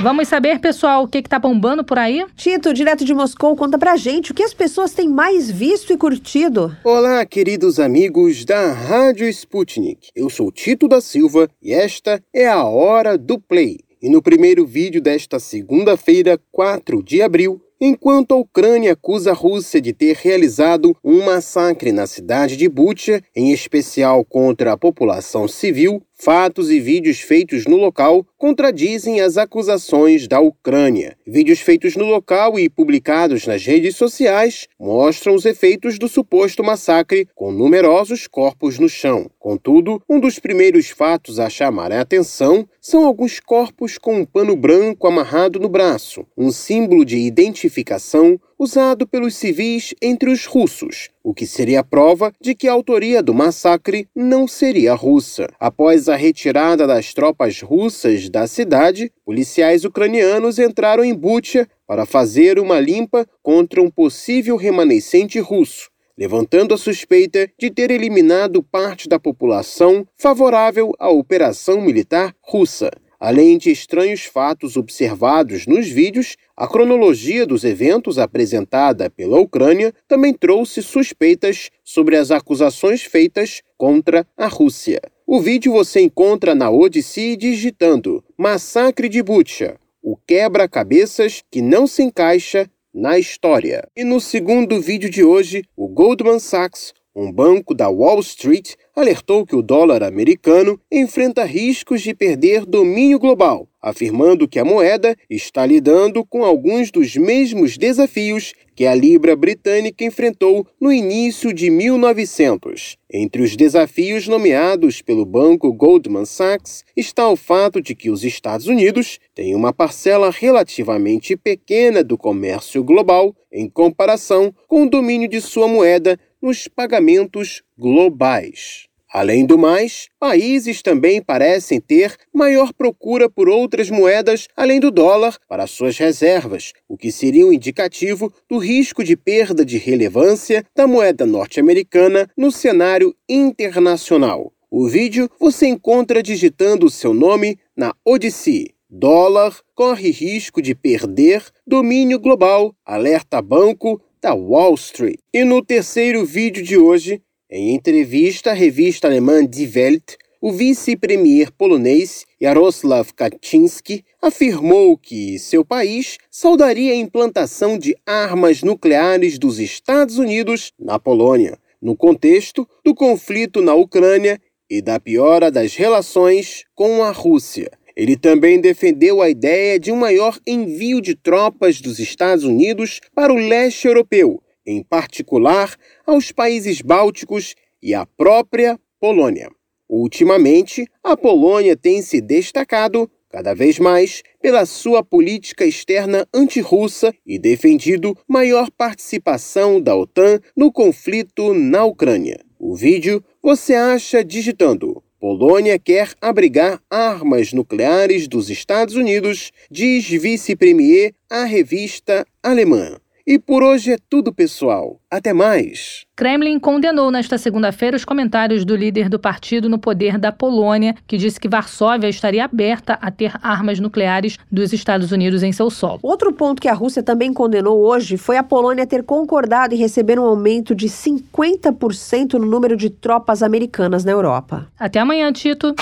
Vamos saber, pessoal, o que está bombando por aí? Tito, direto de Moscou, conta pra gente o que as pessoas têm mais visto e curtido. Olá, queridos amigos da Rádio Sputnik. Eu sou Tito da Silva e esta é a Hora do Play. E no primeiro vídeo desta segunda-feira, 4 de abril, Enquanto a Ucrânia acusa a Rússia de ter realizado um massacre na cidade de Bucha, em especial contra a população civil, Fatos e vídeos feitos no local contradizem as acusações da Ucrânia. Vídeos feitos no local e publicados nas redes sociais mostram os efeitos do suposto massacre, com numerosos corpos no chão. Contudo, um dos primeiros fatos a chamar a atenção são alguns corpos com um pano branco amarrado no braço, um símbolo de identificação usado pelos civis entre os russos, o que seria prova de que a autoria do massacre não seria russa. Após a retirada das tropas russas da cidade, policiais ucranianos entraram em Bucha para fazer uma limpa contra um possível remanescente russo levantando a suspeita de ter eliminado parte da população favorável à operação militar russa. Além de estranhos fatos observados nos vídeos, a cronologia dos eventos apresentada pela Ucrânia também trouxe suspeitas sobre as acusações feitas contra a Rússia. O vídeo você encontra na Odyssey digitando Massacre de Bucha, o quebra-cabeças que não se encaixa na história. E no segundo vídeo de hoje, o Goldman Sachs um banco da Wall Street alertou que o dólar americano enfrenta riscos de perder domínio global, afirmando que a moeda está lidando com alguns dos mesmos desafios que a libra britânica enfrentou no início de 1900. Entre os desafios nomeados pelo banco Goldman Sachs está o fato de que os Estados Unidos têm uma parcela relativamente pequena do comércio global em comparação com o domínio de sua moeda nos pagamentos globais. Além do mais, países também parecem ter maior procura por outras moedas além do dólar para suas reservas, o que seria um indicativo do risco de perda de relevância da moeda norte-americana no cenário internacional. O vídeo você encontra digitando seu nome na Odyssey. Dólar corre risco de perder domínio global, alerta banco da Wall Street. E no terceiro vídeo de hoje, em entrevista à revista alemã Die Welt, o vice-premier polonês Jarosław Kaczynski afirmou que seu país saudaria a implantação de armas nucleares dos Estados Unidos na Polônia, no contexto do conflito na Ucrânia e da piora das relações com a Rússia. Ele também defendeu a ideia de um maior envio de tropas dos Estados Unidos para o leste europeu, em particular aos países bálticos e à própria Polônia. Ultimamente, a Polônia tem se destacado cada vez mais pela sua política externa antirrussa e defendido maior participação da OTAN no conflito na Ucrânia. O vídeo você acha digitando Polônia quer abrigar armas nucleares dos Estados Unidos, diz vice-premier à revista alemã. E por hoje é tudo, pessoal. Até mais! Kremlin condenou nesta segunda-feira os comentários do líder do partido no poder da Polônia, que disse que Varsóvia estaria aberta a ter armas nucleares dos Estados Unidos em seu solo. Outro ponto que a Rússia também condenou hoje foi a Polônia ter concordado em receber um aumento de 50% no número de tropas americanas na Europa. Até amanhã, Tito.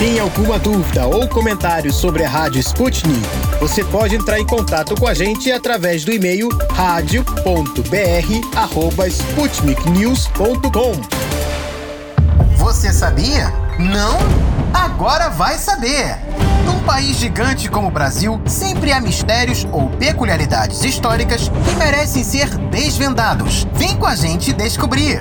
Tem alguma dúvida ou comentário sobre a Rádio Sputnik? Você pode entrar em contato com a gente através do e-mail radio.br@sputniknews.com. Você sabia? Não? Agora vai saber. Num país gigante como o Brasil, sempre há mistérios ou peculiaridades históricas que merecem ser desvendados. Vem com a gente descobrir.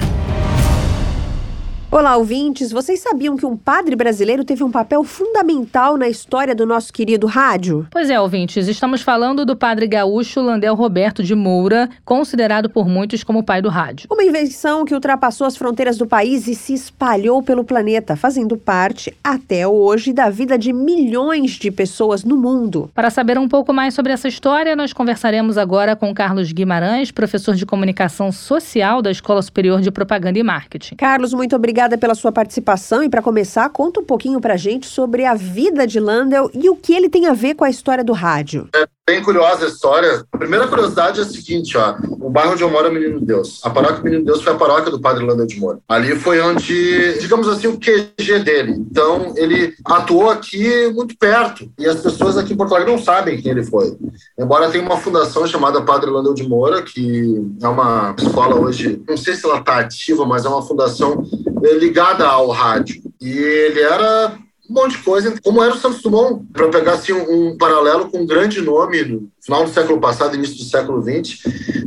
Olá, ouvintes! Vocês sabiam que um padre brasileiro teve um papel fundamental na história do nosso querido rádio? Pois é, ouvintes, estamos falando do padre gaúcho Landel Roberto de Moura, considerado por muitos como o pai do rádio. Uma invenção que ultrapassou as fronteiras do país e se espalhou pelo planeta, fazendo parte, até hoje, da vida de milhões de pessoas no mundo. Para saber um pouco mais sobre essa história, nós conversaremos agora com Carlos Guimarães, professor de comunicação social da Escola Superior de Propaganda e Marketing. Carlos, muito obrigado obrigada pela sua participação e para começar, conta um pouquinho para gente sobre a vida de Landel e o que ele tem a ver com a história do rádio. É bem curiosa a história. A primeira curiosidade é a seguinte, ó, o bairro onde eu moro é Menino Deus. A paróquia Menino Deus foi a paróquia do padre Landel de Moura. Ali foi onde, digamos assim, o QG dele. Então, ele atuou aqui muito perto e as pessoas aqui em Porto Alegre não sabem quem ele foi. Embora tenha uma fundação chamada Padre Landel de Moura, que é uma escola hoje, não sei se ela está ativa, mas é uma fundação ligada ao rádio. E ele era um monte de coisa, como era o Santos Dumont, para pegar assim, um, paralelo com um grande nome no final do século passado, início do século XX,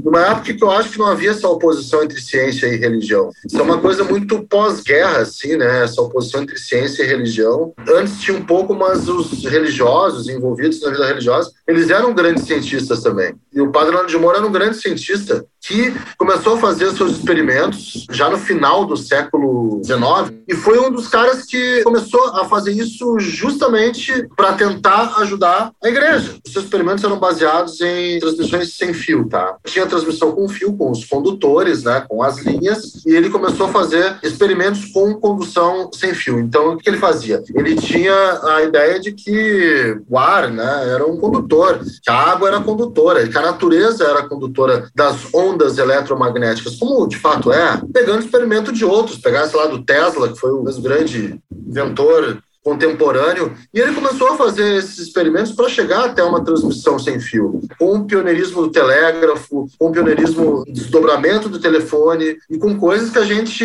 numa época que eu acho que não havia essa oposição entre ciência e religião. Isso é uma coisa muito pós-guerra, assim, né? Essa oposição entre ciência e religião. Antes tinha um pouco, mas os religiosos envolvidos na vida religiosa, eles eram grandes cientistas também. E o Padre Leandro de Moura era um grande cientista que começou a fazer seus experimentos já no final do século XIX e foi um dos caras que começou a fazer isso justamente para tentar ajudar a igreja. Os seus experimentos eram baseados em transmissões sem fio, tá? Tinha transmissão com fio, com os condutores, né, com as linhas, e ele começou a fazer experimentos com condução sem fio. Então, o que ele fazia? Ele tinha a ideia de que o ar, né, era um condutor, que a água era condutora, que a natureza era condutora das ondas ondas eletromagnéticas, como de fato é, pegando experimento de outros, pegasse lá do Tesla, que foi o grande inventor contemporâneo, e ele começou a fazer esses experimentos para chegar até uma transmissão sem fio, com o pioneirismo do telégrafo, com o pioneirismo do desdobramento do telefone e com coisas que a gente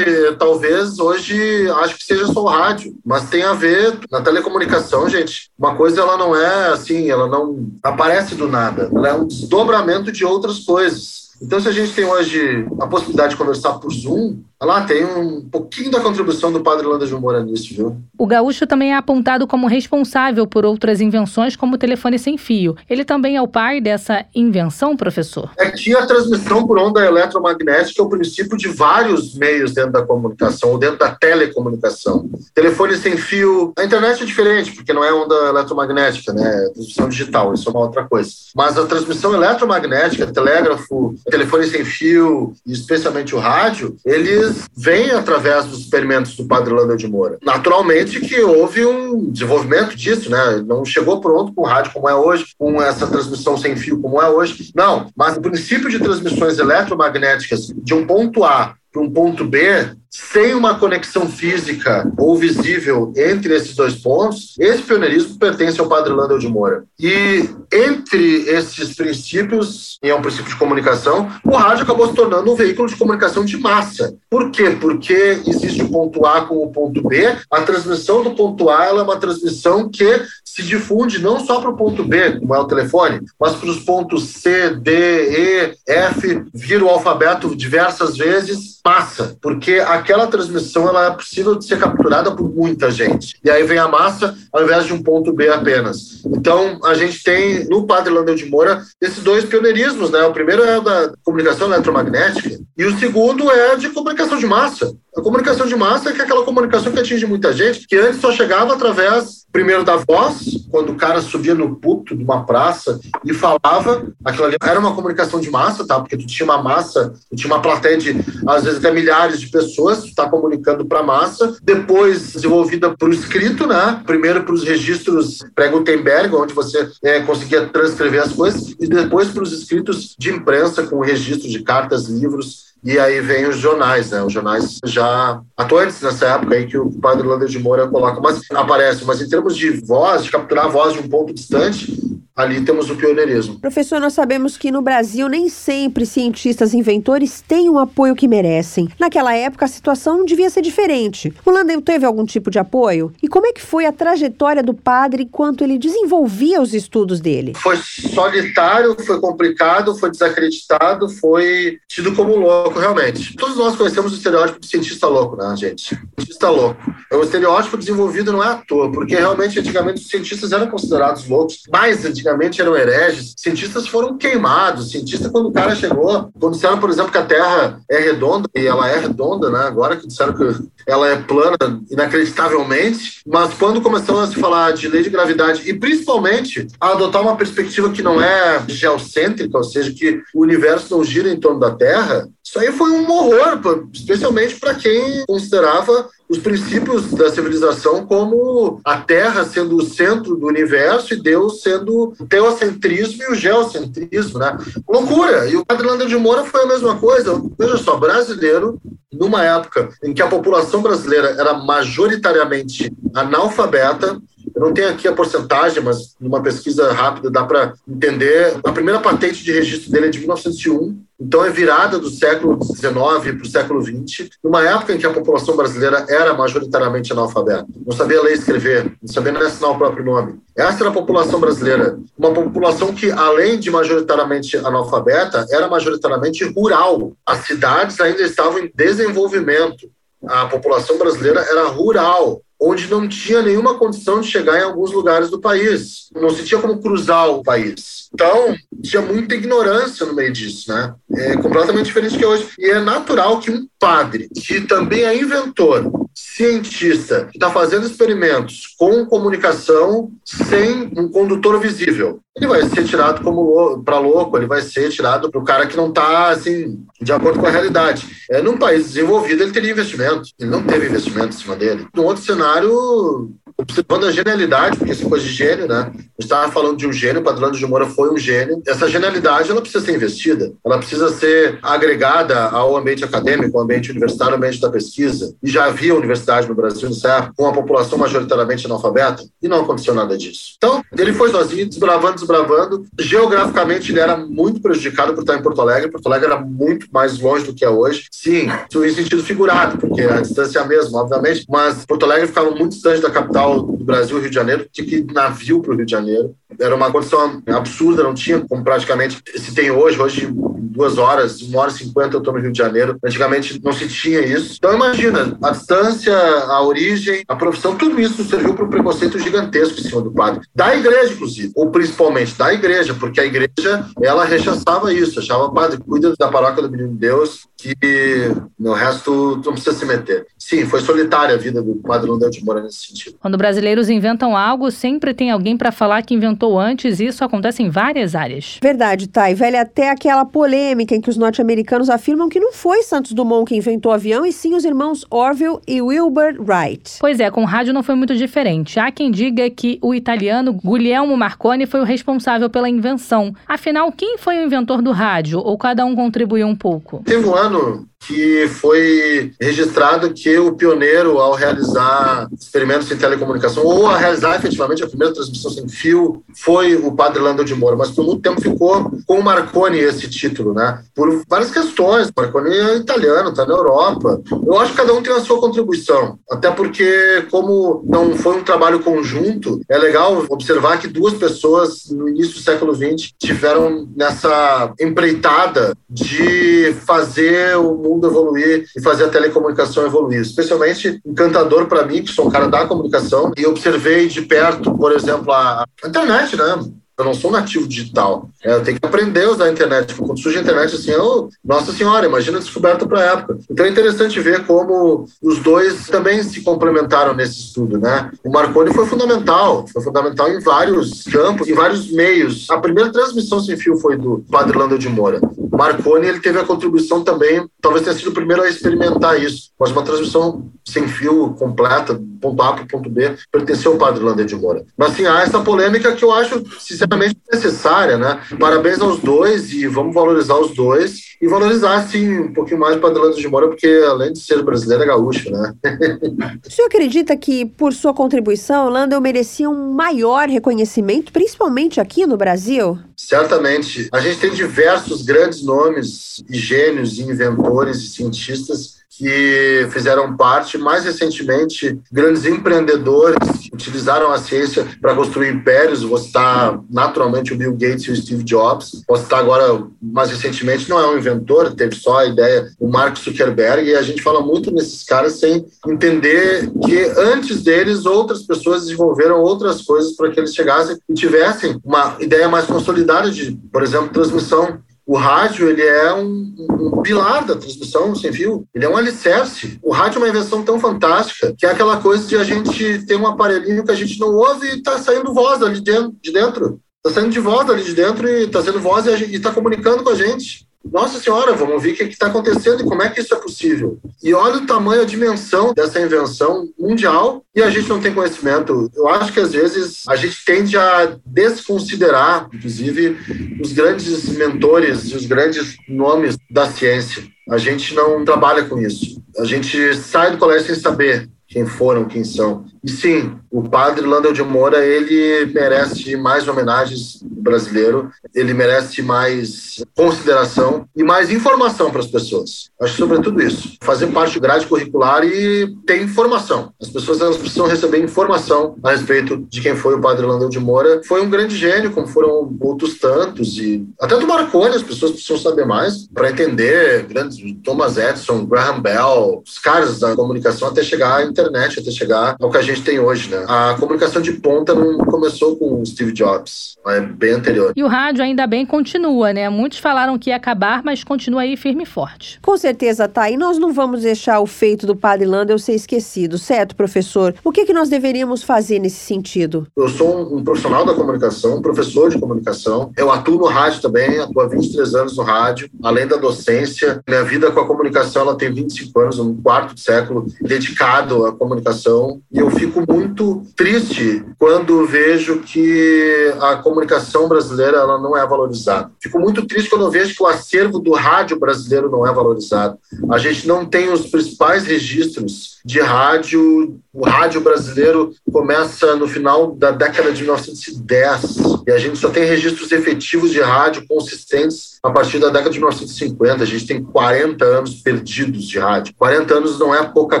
talvez hoje acho que seja só o rádio, mas tem a ver na telecomunicação, gente. Uma coisa ela não é assim, ela não aparece do nada, ela é um desdobramento de outras coisas. Então, se a gente tem hoje a possibilidade de conversar por Zoom, Lá tem um pouquinho da contribuição do padre Landa de Moura nisso, viu? O gaúcho também é apontado como responsável por outras invenções, como o telefone sem fio. Ele também é o pai dessa invenção, professor? É que a transmissão por onda eletromagnética é o princípio de vários meios dentro da comunicação, ou dentro da telecomunicação. Telefone sem fio, a internet é diferente, porque não é onda eletromagnética, né? É transmissão digital, isso é uma outra coisa. Mas a transmissão eletromagnética, telégrafo, telefone sem fio, e especialmente o rádio, eles vem através dos experimentos do padre Landa de Moura. Naturalmente que houve um desenvolvimento disso, né? Não chegou pronto com o rádio como é hoje, com essa transmissão sem fio como é hoje. Não, mas o princípio de transmissões eletromagnéticas de um ponto A para um ponto B sem uma conexão física ou visível entre esses dois pontos, esse pioneirismo pertence ao padre Landel de Moura. E entre esses princípios, e é um princípio de comunicação, o rádio acabou se tornando um veículo de comunicação de massa. Por quê? Porque existe o ponto A com o ponto B, a transmissão do ponto A é uma transmissão que se difunde não só para o ponto B, como é o telefone, mas para os pontos C, D, E, F, vira o alfabeto diversas vezes, passa, porque aquela transmissão ela é possível de ser capturada por muita gente. E aí vem a massa ao invés de um ponto B apenas. Então, a gente tem no Padre Landel de Moura esses dois pioneirismos, né? O primeiro é da comunicação eletromagnética e o segundo é de comunicação de massa. A comunicação de massa é, é aquela comunicação que atinge muita gente, que antes só chegava através, primeiro, da voz, quando o cara subia no puto de uma praça e falava, aquilo ali era uma comunicação de massa, tá? Porque tu tinha uma massa, tu tinha uma plateia de, às vezes, até milhares de pessoas, tu tá comunicando para massa. Depois, desenvolvida para escrito, né? Primeiro para os registros pré-Gutenberg, onde você é, conseguia transcrever as coisas, e depois para os escritos de imprensa, com registro de cartas, livros, e aí vem os jornais, né? Os jornais já atuantes nessa época aí que o padre Lander de Moura coloca, mas aparece, mas em termos de voz, de capturar a voz de um ponto distante, ali temos o pioneirismo. Professor, nós sabemos que no Brasil nem sempre cientistas inventores têm o apoio que merecem. Naquela época a situação devia ser diferente. O Landel teve algum tipo de apoio? E como é que foi a trajetória do padre enquanto ele desenvolvia os estudos dele? Foi solitário, foi complicado, foi desacreditado, foi tido como louco, realmente. Todos nós conhecemos o estereótipo de cientista louco, né, gente? Cientista louco. É um estereótipo desenvolvido não é à toa, porque realmente antigamente os cientistas eram considerados loucos, mais antigamente antigamente eram hereges, cientistas foram queimados. Cientista, quando o cara chegou, quando disseram, por exemplo, que a Terra é redonda, e ela é redonda, né? Agora que disseram que ela é plana, inacreditavelmente, mas quando começou a se falar de lei de gravidade e principalmente a adotar uma perspectiva que não é geocêntrica, ou seja, que o universo não gira em torno da Terra, isso aí foi um horror, especialmente para quem considerava os princípios da civilização como a Terra sendo o centro do universo e Deus sendo o teocentrismo e o geocentrismo, né? Loucura! E o Padre de Moura foi a mesma coisa. Veja só, brasileiro, numa época em que a população brasileira era majoritariamente analfabeta, eu não tenho aqui a porcentagem, mas numa pesquisa rápida dá para entender. A primeira patente de registro dele é de 1901, então é virada do século XIX para o século XX, numa época em que a população brasileira era majoritariamente analfabeta. Não sabia ler e escrever, não sabia nem assinar o próprio nome. Essa era a população brasileira. Uma população que, além de majoritariamente analfabeta, era majoritariamente rural. As cidades ainda estavam em desenvolvimento. A população brasileira era rural onde não tinha nenhuma condição de chegar em alguns lugares do país. Não se tinha como cruzar o país. Então, tinha muita ignorância no meio disso, né? É completamente diferente que hoje. E é natural que um padre, que também é inventor, cientista, que está fazendo experimentos com comunicação sem um condutor visível, ele vai ser tirado como para louco, ele vai ser tirado para o cara que não está assim de acordo com a realidade. É, num país desenvolvido ele teria investimento, ele não teve investimento em cima dele. Num outro cenário observando a genialidade, porque essa coisa de gênio, né? Estava falando de um gênio, o Padre de Moura foi um gênio. Essa genialidade, ela precisa ser investida, ela precisa ser agregada ao ambiente acadêmico, ao ambiente universitário, ao ambiente da pesquisa. E já havia universidade no Brasil, no CERF, com a população majoritariamente analfabeta, e não aconteceu nada disso. Então, ele foi sozinho, desbravando, desbravando. Geograficamente, ele era muito prejudicado por estar em Porto Alegre. Porto Alegre era muito mais longe do que é hoje. Sim, em sentido figurado, porque a distância é a mesma, obviamente, mas Porto Alegre ficava muito distante da capital do Brasil, Rio de Janeiro, tinha que ir navio para o Rio de Janeiro. Era uma condição absurda, não tinha como praticamente se tem hoje. Hoje, duas horas, uma hora e cinquenta eu estou no Rio de Janeiro. Antigamente não se tinha isso. Então imagina, a distância, a origem, a profissão, tudo isso serviu para um preconceito gigantesco em cima do padre. Da igreja, inclusive, ou principalmente da igreja, porque a igreja, ela rechaçava isso, achava, padre, cuida da paróquia do Menino de Deus, que no resto não precisa se meter. Sim, foi solitária a vida do Lundel de Moura nesse sentido. Quando brasileiros inventam algo, sempre tem alguém para falar que inventou antes, e isso acontece em várias áreas. Verdade, Thay. Velha até aquela polêmica em que os norte-americanos afirmam que não foi Santos Dumont que inventou o avião, e sim os irmãos Orville e Wilbur Wright. Pois é, com o rádio não foi muito diferente. Há quem diga que o italiano Guglielmo Marconi foi o responsável pela invenção. Afinal, quem foi o inventor do rádio? Ou cada um contribuiu um pouco? Teve um ano ano que foi registrado que o pioneiro ao realizar experimentos em telecomunicação ou a realizar efetivamente a primeira transmissão sem fio foi o padre Lando de Moura, mas por muito tempo ficou com o Marconi esse título, né? Por várias questões. Marconi é italiano, está na Europa. Eu acho que cada um tem a sua contribuição, até porque como não foi um trabalho conjunto, é legal observar que duas pessoas no início do século XX tiveram nessa empreitada de fazer o mundo evoluir e fazer a telecomunicação evoluir. Especialmente encantador para mim, que sou um cara da comunicação, e observei de perto, por exemplo, a internet, né? Eu não sou nativo digital. É, eu tenho que aprender a usar a internet. Quando surge a internet, assim, eu, nossa senhora, imagina a descoberta para a época. Então é interessante ver como os dois também se complementaram nesse estudo, né? O Marconi foi fundamental, foi fundamental em vários campos, em vários meios. A primeira transmissão sem fio foi do Padre Lando de Moura. Marconi, ele teve a contribuição também, talvez tenha sido o primeiro a experimentar isso, mas uma transmissão sem fio completa, ponto A para ponto B, pertenceu ao Padre Lando de Moura. Mas, assim, há essa polêmica que eu acho, sinceramente, necessária, né? Parabéns aos dois e vamos valorizar os dois e valorizar, sim, um pouquinho mais o Padre de Moura, porque além de ser brasileiro, é gaúcho, né? o senhor acredita que, por sua contribuição, Landel merecia um maior reconhecimento, principalmente aqui no Brasil? Certamente. A gente tem diversos grandes nomes e gênios, e inventores e cientistas que fizeram parte, mais recentemente, grandes empreendedores que utilizaram a ciência para construir impérios. Vou citar naturalmente o Bill Gates e o Steve Jobs. Vou citar agora, mais recentemente, não é um inventor, teve só a ideia, o Mark Zuckerberg, e a gente fala muito nesses caras sem entender que antes deles outras pessoas desenvolveram outras coisas para que eles chegassem e tivessem uma ideia mais consolidada de, por exemplo, transmissão o rádio ele é um, um, pilar da transmissão sem fio, ele é um alicerce. O rádio é uma invenção tão fantástica que é aquela coisa de a gente ter um aparelhinho que a gente não ouve e está saindo voz ali de dentro. Está saindo de voz ali de dentro e está saindo voz e está comunicando com a gente. Nossa Senhora, vamos ver o que está acontecendo e como é que isso é possível. E olha o tamanho, a dimensão dessa invenção mundial e a gente não tem conhecimento. Eu acho que às vezes a gente tende a desconsiderar, inclusive, os grandes mentores e os grandes nomes da ciência. A gente não trabalha com isso. A gente sai do colégio sem saber quem foram, quem são. Sim, o padre Landel de Moura, ele merece mais homenagens brasileiro, ele merece mais consideração e mais informação para as pessoas. Acho sobretudo isso. Fazer parte do grade curricular e ter informação. As pessoas elas precisam receber informação a respeito de quem foi o padre Landel de Moura. Foi um grande gênio, como foram outros tantos e até do Marconi, as pessoas precisam saber mais para entender grandes Thomas Edison, Graham Bell, os caras da comunicação até chegar à internet, até chegar ao que a gente tem hoje, né? A comunicação de ponta não começou com o Steve Jobs, é bem anterior. E o rádio ainda bem continua, né? Muitos falaram que ia acabar, mas continua aí firme e forte. Com certeza, tá. E nós não vamos deixar o feito do Padre Landel ser esquecido, certo, professor? O que, que nós deveríamos fazer nesse sentido? Eu sou um, um profissional da comunicação, um professor de comunicação. Eu atuo no rádio também, atuo há 23 anos no rádio, além da docência. Minha vida com a comunicação ela tem 25 anos, um quarto de século dedicado à comunicação. E eu fico muito triste quando vejo que a comunicação brasileira ela não é valorizada. Fico muito triste quando vejo que o acervo do rádio brasileiro não é valorizado. A gente não tem os principais registros de rádio. O rádio brasileiro começa no final da década de 1910 e a gente só tem registros efetivos de rádio consistentes a partir da década de 1950. A gente tem 40 anos perdidos de rádio. 40 anos não é pouca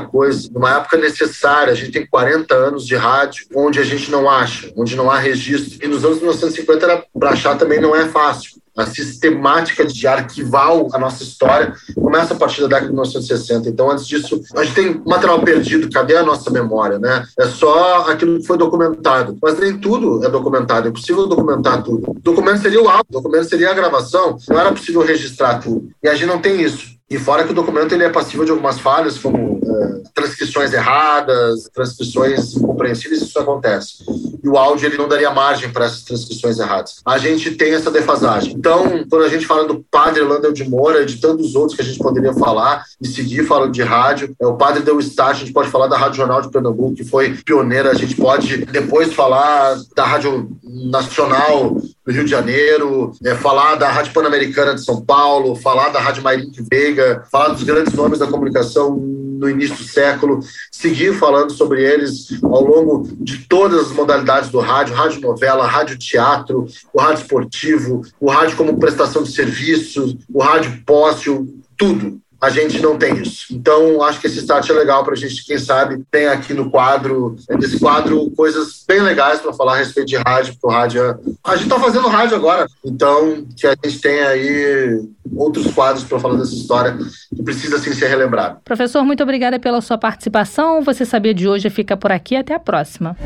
coisa. Numa época necessária, a gente tem 40 anos de rádio onde a gente não acha, onde não há registro. E nos anos 1950 para achar também não é fácil a sistemática de arquivar a nossa história começa a partir da década de 1960. Então, antes disso, a gente tem material perdido, cadê a nossa memória, né? É só aquilo que foi documentado. Mas nem tudo é documentado, é possível documentar tudo. O documento seria o áudio, documento seria a gravação, não era possível registrar tudo. E a gente não tem isso. E fora que o documento ele é passível de algumas falhas, como é, transcrições erradas, transcrições incompreensíveis, isso acontece. E o áudio ele não daria margem para essas transcrições erradas. A gente tem essa defasagem. Então, quando a gente fala do padre Landel de Moura de tantos outros que a gente poderia falar e seguir falando de rádio, é, o padre deu start, a gente pode falar da Rádio Jornal de Pernambuco, que foi pioneira, a gente pode depois falar da Rádio Nacional do Rio de Janeiro, é, falar da Rádio Pan-Americana de São Paulo, falar da Rádio Marinho Veiga, falar dos grandes nomes da comunicação no início do século, seguir falando sobre eles ao longo de todas as modalidades do rádio, rádio novela, rádio teatro, o rádio esportivo, o rádio como prestação de serviços, o rádio póstio, tudo a gente não tem isso. Então, acho que esse start é legal para a gente, quem sabe, tem aqui no quadro, nesse quadro, coisas bem legais para falar a respeito de rádio, porque o rádio é... A gente está fazendo rádio agora, então que a gente tem aí outros quadros para falar dessa história que precisa sim ser relembrado. Professor, muito obrigada pela sua participação. Você Sabia de hoje fica por aqui. Até a próxima.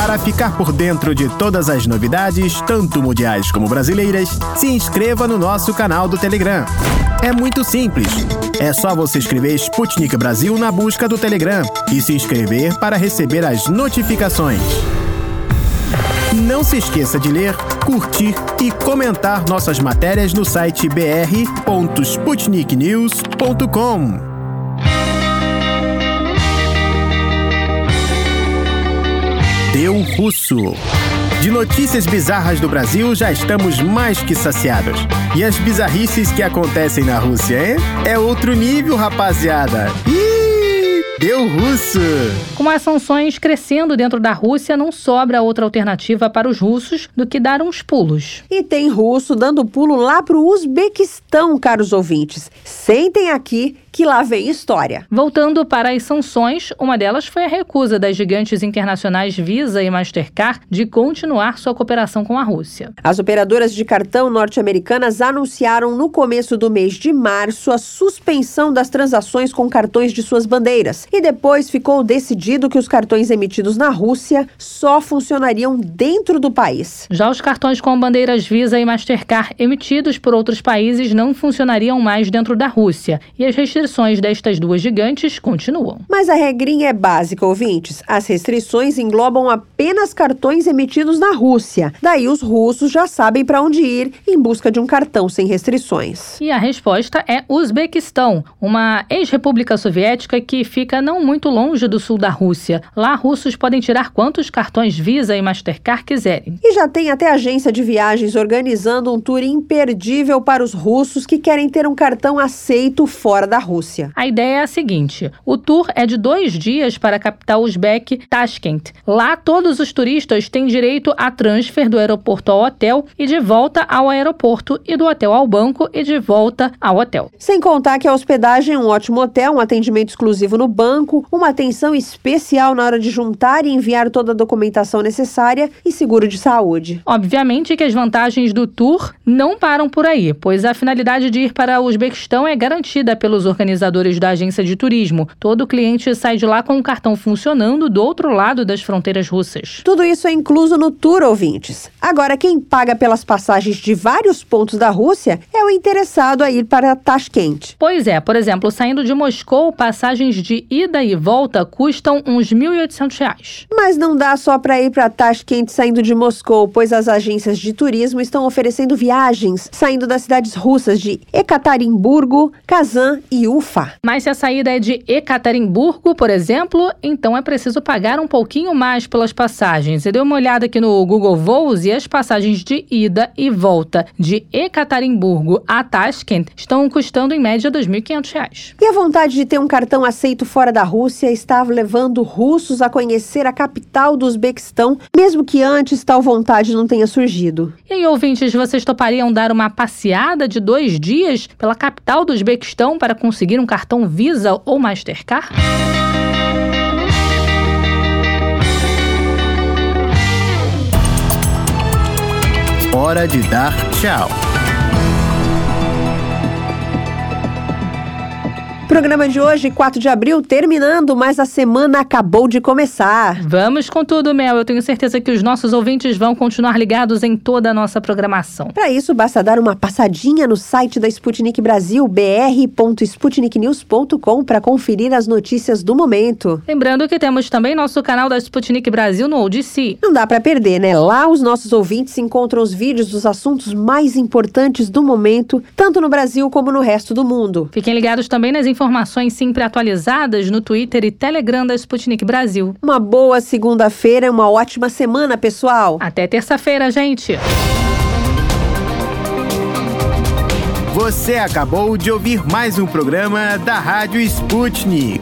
Para ficar por dentro de todas as novidades, tanto mundiais como brasileiras, se inscreva no nosso canal do Telegram. É muito simples. É só você escrever Sputnik Brasil na busca do Telegram e se inscrever para receber as notificações. Não se esqueça de ler, curtir e comentar nossas matérias no site br.sputniknews.com. Deu Russo. De notícias bizarras do Brasil já estamos mais que saciados. E as bizarrices que acontecem na Rússia, hein? É outro nível, rapaziada. Ih, deu russo! Com as sanções crescendo dentro da Rússia, não sobra outra alternativa para os russos do que dar uns pulos. E tem russo dando pulo lá para o Uzbequistão, caros ouvintes. Sentem aqui que lá vem história. Voltando para as sanções, uma delas foi a recusa das gigantes internacionais Visa e Mastercard de continuar sua cooperação com a Rússia. As operadoras de cartão norte-americanas anunciaram no começo do mês de março a suspensão das transações com cartões de suas bandeiras. E depois ficou decidido que os cartões emitidos na Rússia só funcionariam dentro do país. Já os cartões com bandeiras Visa e Mastercard emitidos por outros países não funcionariam mais dentro da Rússia. E as restrições restrições destas duas gigantes continuam. Mas a regrinha é básica, ouvintes. As restrições englobam apenas cartões emitidos na Rússia. Daí os russos já sabem para onde ir em busca de um cartão sem restrições. E a resposta é Uzbequistão, uma ex-república soviética que fica não muito longe do sul da Rússia. Lá, russos podem tirar quantos cartões Visa e Mastercard quiserem. E já tem até agência de viagens organizando um tour imperdível para os russos que querem ter um cartão aceito fora da Rússia. Rússia. A ideia é a seguinte: o tour é de dois dias para a capital uzbeque Tashkent. Lá, todos os turistas têm direito a transfer do aeroporto ao hotel e de volta ao aeroporto, e do hotel ao banco e de volta ao hotel. Sem contar que a hospedagem é um ótimo hotel, um atendimento exclusivo no banco, uma atenção especial na hora de juntar e enviar toda a documentação necessária e seguro de saúde. Obviamente que as vantagens do tour não param por aí, pois a finalidade de ir para o Uzbequistão é garantida pelos organizadores organizadores da agência de turismo. Todo cliente sai de lá com o cartão funcionando do outro lado das fronteiras russas. Tudo isso é incluso no tour, ouvintes. Agora, quem paga pelas passagens de vários pontos da Rússia é o interessado a ir para Tashkent. Pois é, por exemplo, saindo de Moscou, passagens de ida e volta custam uns R$ 1.800. Mas não dá só para ir para Tashkent saindo de Moscou, pois as agências de turismo estão oferecendo viagens saindo das cidades russas de Ekaterimburgo, Kazan e Ufa. Mas se a saída é de Ekaterimburgo, por exemplo, então é preciso pagar um pouquinho mais pelas passagens. Eu dei uma olhada aqui no Google Voos e as passagens de ida e volta de Ekaterimburgo a Tashkent estão custando em média R$ 2.500. E a vontade de ter um cartão aceito fora da Rússia estava levando russos a conhecer a capital do Uzbequistão, mesmo que antes tal vontade não tenha surgido. E aí, ouvintes, vocês topariam dar uma passeada de dois dias pela capital do Uzbequistão para conseguir um cartão Visa ou Mastercard? Hora de dar tchau. Programa de hoje, 4 de abril, terminando, mas a semana acabou de começar. Vamos com tudo, Mel. Eu tenho certeza que os nossos ouvintes vão continuar ligados em toda a nossa programação. Para isso, basta dar uma passadinha no site da Sputnik Brasil, br.sputniknews.com, para conferir as notícias do momento. Lembrando que temos também nosso canal da Sputnik Brasil no ODC. Não dá para perder, né? Lá os nossos ouvintes encontram os vídeos dos assuntos mais importantes do momento, tanto no Brasil como no resto do mundo. Fiquem ligados também nas informações informações sempre atualizadas no Twitter e Telegram da Sputnik Brasil. Uma boa segunda-feira, uma ótima semana, pessoal. Até terça-feira, gente. Você acabou de ouvir mais um programa da Rádio Sputnik.